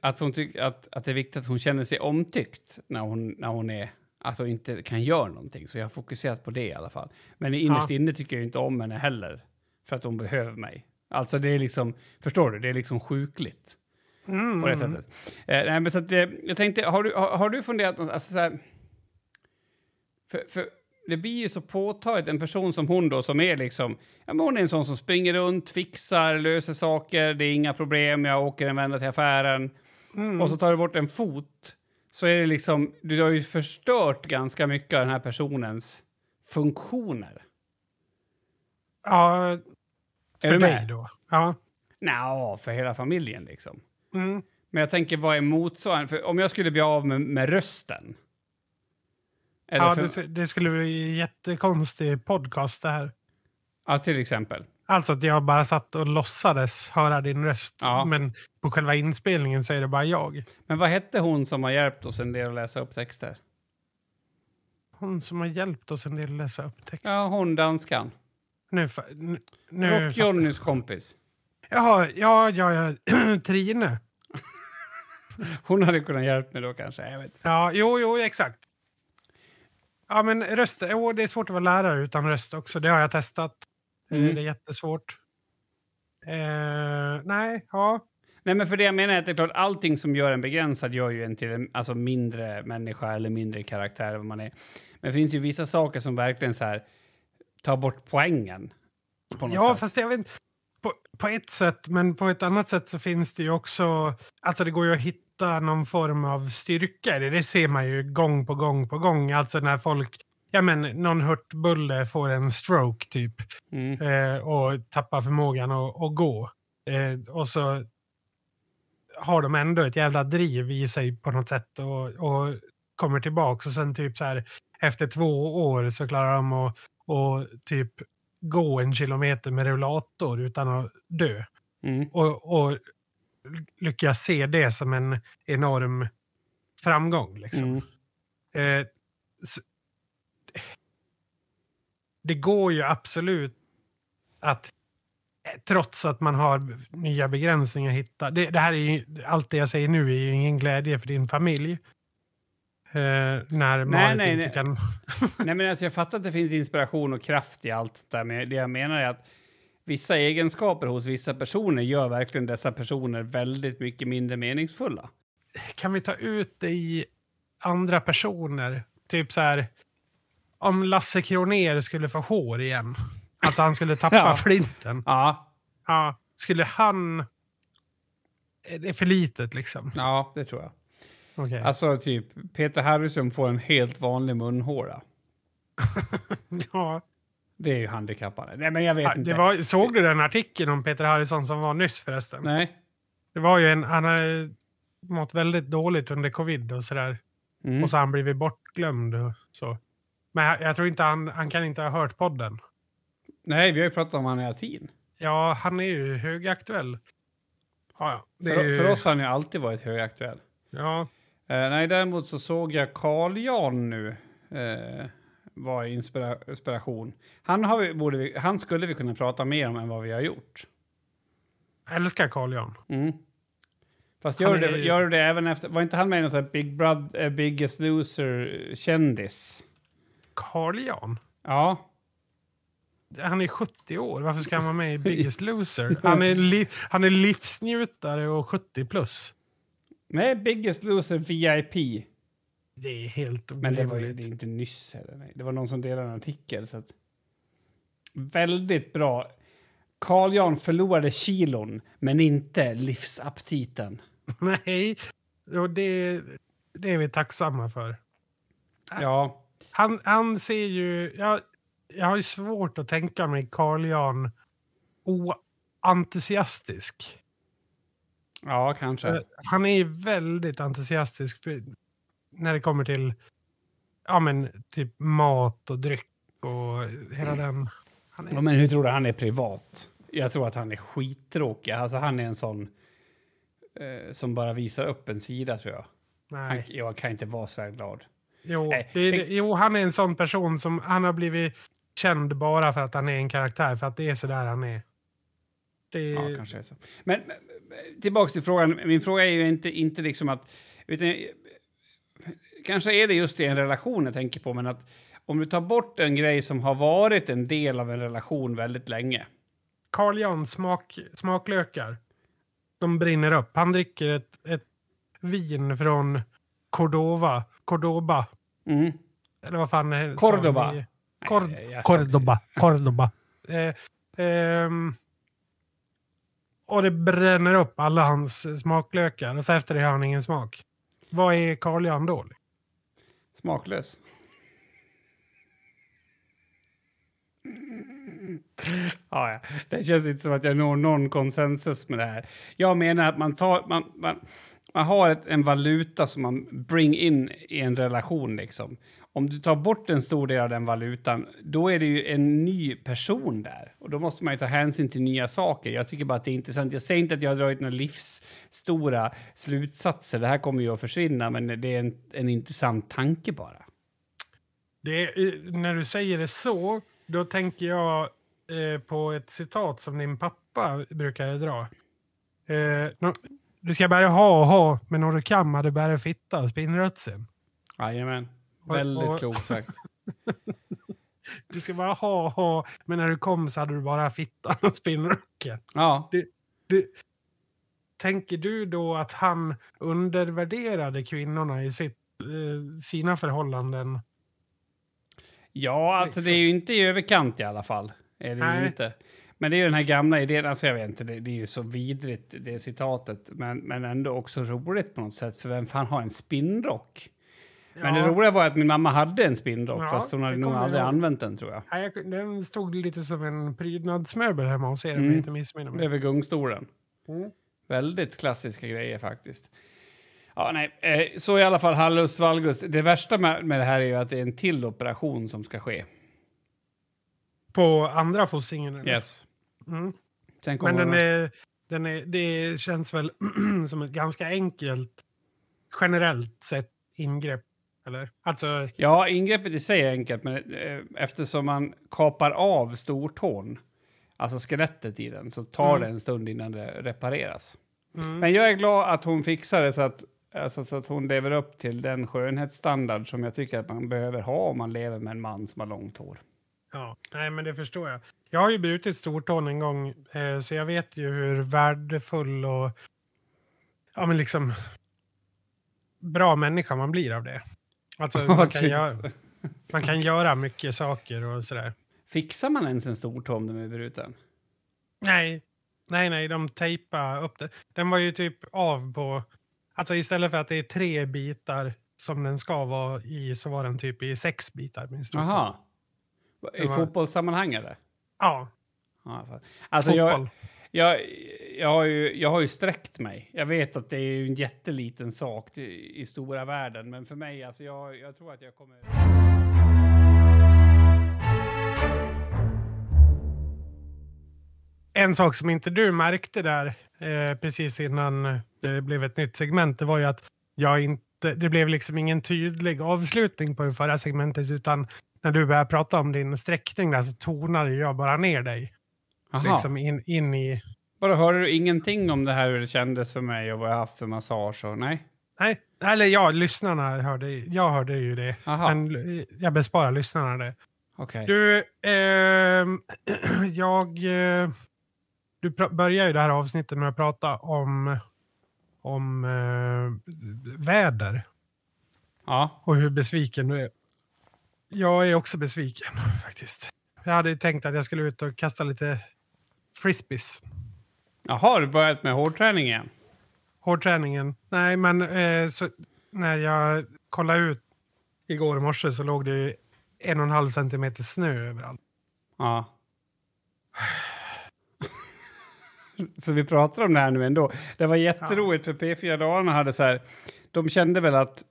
att, hon tyck, att, att det är viktigt att hon känner sig omtyckt när hon, när hon är Alltså inte kan göra någonting. Så jag har fokuserat på det i alla fall. Men innerst Ja. inne tycker jag inte om henne heller. För att hon behöver mig. Alltså det är liksom, förstår du? Det är liksom sjukligt Mm, på det mm. sättet. Eh, nej, men så att, eh, jag tänkte, har du, har, har du funderat, alltså så här, för, för det blir ju så påtagligt, en person som hon då som är liksom, ja men hon är en sån som springer runt, fixar, löser saker, det är inga problem, jag åker en vända till affären Mm. och så tar du bort en fot så är det liksom, du har ju förstört ganska mycket av den här personens funktioner. Ja, för med? då. Ja. Nja, för hela familjen liksom. Mm. Men jag tänker, vad är motsvarande? För om jag skulle bli av med, med rösten. Eller Ja, för, det, det skulle bli en jättekonstig podcast det här. ja, till exempel. Alltså att jag bara satt och låtsades höra din röst. Ja. Men på själva inspelningen så är det bara jag. Men vad hette hon som har hjälpt oss en del att läsa upp texter? Hon som har hjälpt oss en del att läsa upp text. Ja, hon danskan. Nu, nu, nu Rock-Jonnys kompis. Jaha, ja, ja, ja. *clears throat* Trine. *laughs* Hon hade kunnat hjälpa mig då kanske. Jag vet. Ja, jo, jo, exakt. Ja, men röst, jo, det är svårt att vara lärare utan röst också. Det har jag testat. Eh, Mm. Det är jättesvårt. Eh, nej, ja. Nej, men för det jag menar är att det är klart, allting som gör en begränsad gör ju en till en alltså, mindre människa eller mindre karaktär vad man är. Men det finns ju vissa saker som verkligen så här tar bort poängen. På något Ja, sätt. fast jag vet på, på ett sätt, men på ett annat sätt så finns det ju också... Alltså det går ju att hitta någon form av styrka i det. Det ser man ju gång på gång på gång. Alltså när folk... Ja, men någon hurtbulle får en stroke typ Mm. eh, och tappar förmågan att, att gå. Eh, och så har de ändå ett jävla driv i sig på något sätt och, och kommer tillbaka och sen typ så här efter två år så klarar de att och typ gå en kilometer med rullator utan att dö. Mm. Och, och lyckas se det som en enorm framgång. Liksom. Mm. Eh, s- det går ju absolut att eh, trots att man har nya begränsningar hitta. Det, det här är ju, allt det jag säger nu är ju ingen glädje för din familj. Eh, när Marit nej, inte nej. kan... *laughs* Nej, men alltså, jag fattar att det finns inspiration och kraft i allt det där, men det jag menar är att vissa egenskaper hos vissa personer gör verkligen dessa personer väldigt mycket mindre meningsfulla. Kan vi ta ut det i andra personer? Typ så här. Om Lasse Kronér skulle få hår igen. Alltså han skulle *laughs* tappa Ja. flinten. Ja, Ja, skulle han... Är det för litet liksom? ja det tror jag. Okej. Alltså typ Peter Harrison får en helt vanlig munhåla. *laughs* ja. Det är ju handikappande. Nej, men jag vet Ja, inte. Var, såg du den artikeln om Peter Harrison som var nyss förresten? Nej. Det var ju en, han har mått väldigt dåligt under covid och sådär. Mm. Och så har han blivit bortglömd och så. Men jag, jag tror inte han, han kan inte ha hört podden. Nej, vi har ju pratat om han hela tiden. Ja, han är ju högaktuell. Ja, För, ju, för oss har han ju alltid varit högaktuell. Ja, Eh, nej, däremot så såg jag Carl Jan nu. Eh, var inspira inspiration. Han, har vi, borde vi, han skulle vi kunna prata mer om än vad vi har gjort. jag älskar Carl Jan. Mm. Fast gör, är det, gör det även efter... Var inte han med i någon sån här Big Brother, eh, Biggest Loser-kändis? Carl Jan? Ja. Han är 70 år. Varför ska han vara med i *laughs* Biggest Loser? Han är, li, han är livsnjutare och 70 plus. Nej, Biggest Loser VIP. Det är helt Men det var ju det är inte nyss heller. Nej. Det var någon som delade en artikel. Så att... Väldigt bra. Carl Jan förlorade kilon, men inte livsaptiten. *laughs* Nej, och det, det är vi tacksamma för. Ja. Han, han ser ju... Jag, jag har ju svårt att tänka mig Carl Jan oentusiastisk. Ja, kanske. Eh, Han är ju väldigt entusiastisk när det kommer till ja, men, typ mat och dryck och hela den. Han är, Ja, men hur tror du han är privat? Jag tror att han är skittråkig. Alltså, han är en sån eh, som bara visar upp en sida, tror jag. Han, nej. jag kan inte vara så här glad. Jo, Nej, det, ex- jo, han är en sån person som han har blivit känd bara för att han är en karaktär, för att det är så där han är. Det, Ja, kanske är så. Men men, tillbaks till frågan. Min fråga är ju inte, inte liksom att... Utan, kanske är det just i en relation jag tänker på, men att om du tar bort en grej som har varit en del av en relation väldigt länge. Carl Jan smak, smaklökar. De brinner upp. Han dricker ett, ett vin från Cordova. Cordoba. Mm. Eller vad fan är Cordoba. sa ni? Cord- Nej, Cordoba. Cordoba. Eh, ehm, och det bränner upp alla hans smaklökar. Och så efter det har han ingen smak. Vad är Carl Jan då? Smaklös. ja, ja. Det känns inte som att jag når någon konsensus med det här. Jag menar att man, tar, man, man, man har ett, en valuta som man bring in i en relation. Liksom om du tar bort en stor del av den valutan, då är det ju en ny person där. Och då måste man ju ta hänsyn till nya saker. Jag tycker bara att det är intressant. Jag säger inte att jag har dragit några livsstora slutsatser. Det här kommer ju att försvinna, men det är en, en intressant tanke bara. Är- när du säger det så, då tänker jag eh, på ett citat som din pappa brukar dra. Eh, nå- du ska bara ha och ha, men när du kan hade bara fitta spinnrötsen. Jajamän. Väldigt klokt sagt. *laughs* Du ska bara ha ha, men när du kom så hade du bara fittan och spinnröcken. Ja, Du, tänker du då att han undervärderade kvinnorna i sitt, eh, sina förhållanden? ja alltså det är ju inte i överkant i alla fall. Är det Nej. inte. Men det är ju den här gamla idén, alltså jag vet inte, det, det är ju så vidrigt det citatet, men, men ändå också roligt på något sätt, för vem fan har en spinnrock? Men det Ja. roliga var att min mamma hade en spinnrock, Ja, fast hon hade det nog aldrig ihåg. använt den tror jag. Nej, jag, den stod lite som en prydnadsmöbel hemma hos er, om Mm. jag inte missminner Det är mig. väl gungstolen. Mm. Väldigt klassiska grejer faktiskt. Ja, nej. Eh, så i alla fall, hallus valgus. Det värsta med, med det här är ju att det är en till operation som ska ske. På andra fossingen? Yes. Mm. Men den är, den är, det känns väl *clears throat* som ett ganska enkelt, generellt sett, ingrepp? Eller? Alltså, Ja, ingreppet i sig är enkelt, men eh, eftersom man kapar av stortån, alltså skelettet i den, så tar Mm. det en stund innan det repareras. mm. Men jag är glad att hon fixar det så att, alltså, så att hon lever upp till den skönhetsstandard som jag tycker att man behöver ha om man lever med en man som har långt hår. Ja, nej men det förstår jag. Jag har ju brutit stortån en gång, eh, så jag vet ju hur värdefull och ja, men liksom bra människa man blir av det. Alltså, *laughs* man, kan göra, man kan göra mycket saker och sådär. Fixar man ens en stortå om den är bruten? Nej, nej, nej, de tejpade upp det. Den var ju typ av på, alltså istället för att det är tre bitar som den ska vara i så var den typ i sex bitar. Min stortå. Jaha. I var- fotbollssammanhang eller? Ja, Ja, alltså fotboll. jag, jag, har ju, jag har ju sträckt mig. Jag vet att det är en jätteliten sak i, i stora världen, men för mig, alltså jag, jag tror att jag kommer... En sak som inte du märkte där eh, precis innan eh, det blev ett nytt segment, det var ju att jag inte, det blev liksom ingen tydlig avslutning på det förra segmentet, utan när du började prata om din sträckning där så tonade jag bara ner dig. Jaha. Liksom in, in i... Bara hörde du ingenting om det här hur det kändes för mig och vad jag haft för massage och nej? Nej, eller ja, lyssnarna hörde, jag hörde ju det. Jaha, Men jag besparar lyssnarna det. okej. Du, ehm, *clears throat* jag... Eh, du pr- börjar ju det här avsnittet med att prata om, om eh, väder Ja, och hur besviken du är. Jag är också besviken *laughs* faktiskt. Jag hade ju tänkt att jag skulle ut och kasta lite frisbees. Jaha, har du börjat med hårdträning igen? Hårdträningen. Nej, men eh, så, när jag kollade ut igår morse så låg det en och en halv centimeter snö överallt. Ja. *laughs* så vi pratar om det här nu ändå. Det var jätteroligt för P4 Dalarna hade så här, de kände väl att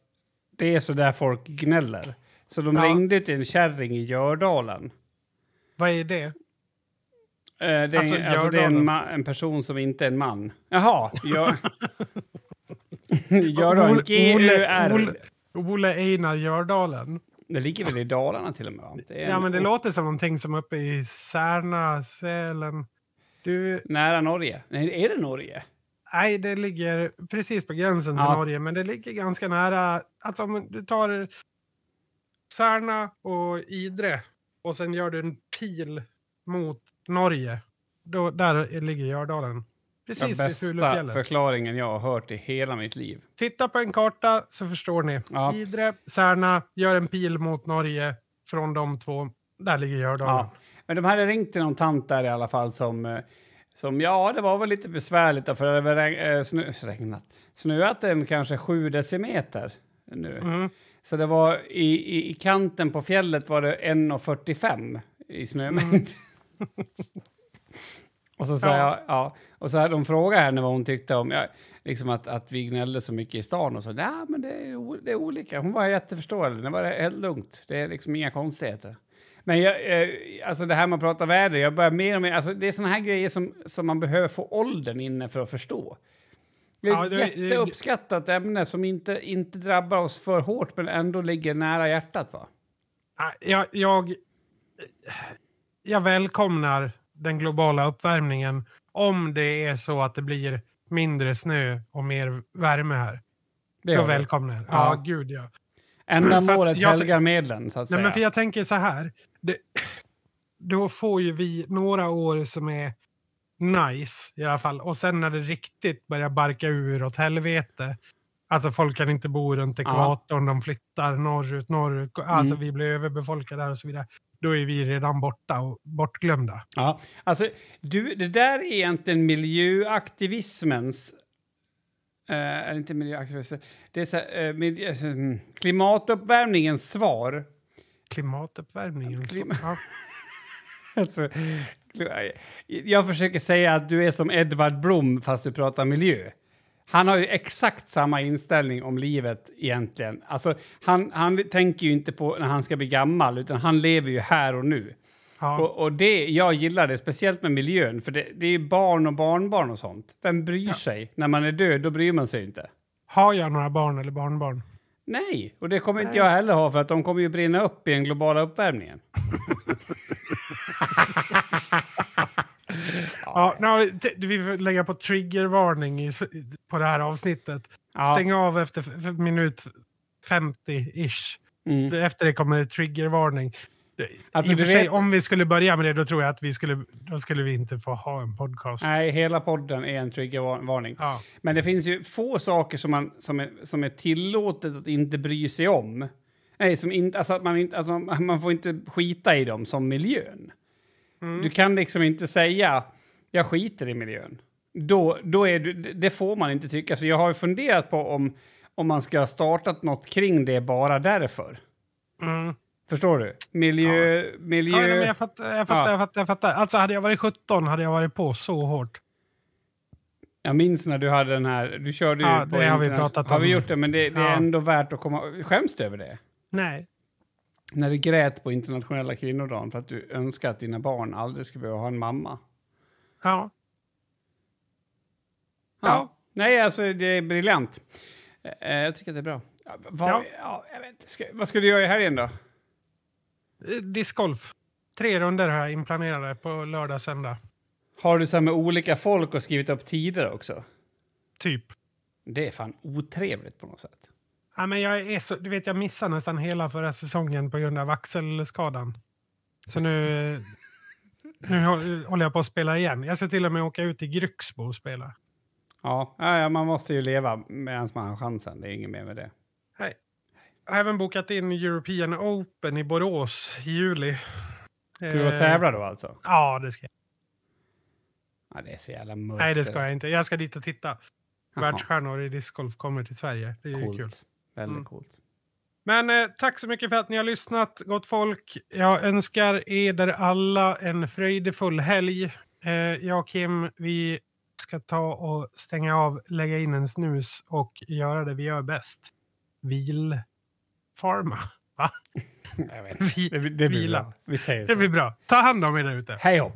det är så där folk gnäller. Så de Ja. ringde till en kärring i Gördalen. Vad är det? Eh, det är, Alltså, alltså, alltså, det är en, en person som inte är en man. Jaha, gör... *laughs* Gördalen, G-U-R. Ole- Einar Gördalen. Det ligger väl i Dalarna till och med? Ja, en men det ort låter som någonting som uppe i Särna, Sälen. Du, Nära Norge. Nej, är det Norge? nej, det ligger precis på gränsen till Ja. Norge, men det ligger ganska nära. Alltså om du tar Särna och Idre och sen gör du en pil mot Norge. Då, där ligger Gördalen. Precis vid bästa Fulufjället. förklaringen jag har hört i hela mitt liv. Titta på en karta så förstår ni. Ja. Idre, Särna, gör en pil mot Norge. Från de två, där ligger Gördalen. Ja. Men de hade ringt till någon tant där i alla fall som, eh, som ja, det var väl lite besvärligt då, för det hade regn, eh, snö, regnat. Snöat en kanske sju decimeter nu. Mm. Så det var i, i, i kanten på fjället var det 1,45 i snömängd. *laughs* och så sa Ja. jag, ja, och så hade de frågat henne vad hon tyckte om, ja, liksom att, att vi gnällde så mycket i stan och så. Nej, men det är, det är olika. Hon var jätteförstående. Det var helt lugnt. Det är liksom inga konstigheter. Men jag, eh, alltså det här med att prata väder, jag börjar mer och mer... Alltså det är såna här grejer som, som man behöver få åldern inne för att förstå. Det är Ja, ett det- jätteuppskattat ämne som inte, inte drabbar oss för hårt men ändå ligger nära hjärtat. va? Jag, jag, jag välkomnar den globala uppvärmningen om det är så att det blir mindre snö och mer värme här. Det jag välkomnar. Ja, Ja. gud ja. Ändamålet helgar medlen, så att Nej, säga. men för jag tänker så här. Det, då får ju vi några år som är nice i alla fall. Och sen när det riktigt börjar barka ur åt helvete. Alltså folk kan inte bo runt ekvatorn, de flyttar norrut, norrut. Alltså Mm. vi blir överbefolkade där och så vidare. Då är vi redan borta och bortglömda. Ja, alltså, du, det där är egentligen miljöaktivismens... Eh, inte miljöaktivism. Det är så, här, eh, miljö, mm, klimatuppvärmningens svar. Klimatuppvärmningen. så- Klima- ja. *laughs* Alltså, jag försöker säga att du är som Edvard Blom fast du pratar miljö. Han har ju exakt samma inställning om livet egentligen. Alltså, han, han tänker ju inte på när han ska bli gammal utan han lever ju här och nu. Ja. Och, och det, jag gillar det, speciellt med miljön, för det, det är ju barn och barnbarn och sånt. Vem bryr sig? När man är död, då bryr man sig inte. Har jag några barn eller barnbarn? Nej, och det kommer inte jag heller ha för att de kommer ju brinna upp i den globala uppvärmningen. *laughs* Ja, t- vi får lägga på triggervarning på det här avsnittet. Ja. Stäng av efter minut 50-ish. Mm. Efter det kommer triggervarning. Alltså, I och för sig, vet- om vi skulle börja med det, då tror jag att vi skulle, då skulle vi inte få ha en podcast. Nej, hela podden är en triggervarning. Ja. Men det finns ju få saker som, man, som, är, som är tillåtet att inte bry sig om. Nej, som inte, alltså att man, inte, alltså man, man får inte skita i dem som miljön. Mm. Du kan liksom inte säga jag skiter i miljön. Då, då är du, det får man inte tycka. Så jag har ju funderat på om, om man ska ha startat något kring det bara därför. Mm. Förstår du? Miljö... miljö Ja, nej, men jag fattar, jag fattar, Ja. jag fattar, jag fattar. Alltså hade jag varit 17 hade jag varit på så hårt. Jag minns när du hade den här... Du körde ju Ja, på det har vi internet. pratat Har vi om. gjort det? Men det, det är Ja. ändå värt att komma... Skäms du över det? Nej. När du grät på internationella kvinnodagen för att du önskar att dina barn aldrig ska behöva ha en mamma. Ja. Ja. Ja. Nej, alltså det är briljant. Eh, jag tycker att det är bra. Ja, vad, Ja. ja. jag vet, ska, vad ska du göra i helgen då? Eh, Discgolf. Tre runder jag inplanerade på lördag, söndag. Har du så här med olika folk och skrivit upp tider också? Typ. Det är fan otrevligt på något sätt. Ja, men jag, är så, du vet, jag missade nästan hela förra säsongen på grund av axelskadan. Så nu, nu hå- håller jag på att spela igen. Jag ska till och med åka ut till Grycksbo och spela. Ja, man måste ju leva medan man har chansen. Det är inget mer med det. Hej. Jag har även bokat in European Open i Borås i juli. Ska du vara Eh, tävla då alltså? Ja, det ska jag. Ja, det är så jävla mörkt. Nej, det ska jag inte. Jag ska dit och titta. Världsstjärnor i discgolf kommer till Sverige. Det är ju Coolt. kul. Väldigt Mm. coolt. Men eh, tack så mycket för att ni har lyssnat, gott folk. Jag önskar er alla en fröjdefull helg. Eh, jag och Kim, vi ska ta och stänga av, lägga in en snus och göra det vi gör bäst. Vilfarma. Va? *laughs* Jag vet. Vi, Det, blir- det vila. bra. Vi säger Det så. blir bra. Ta hand om er där ute. Hej hopp!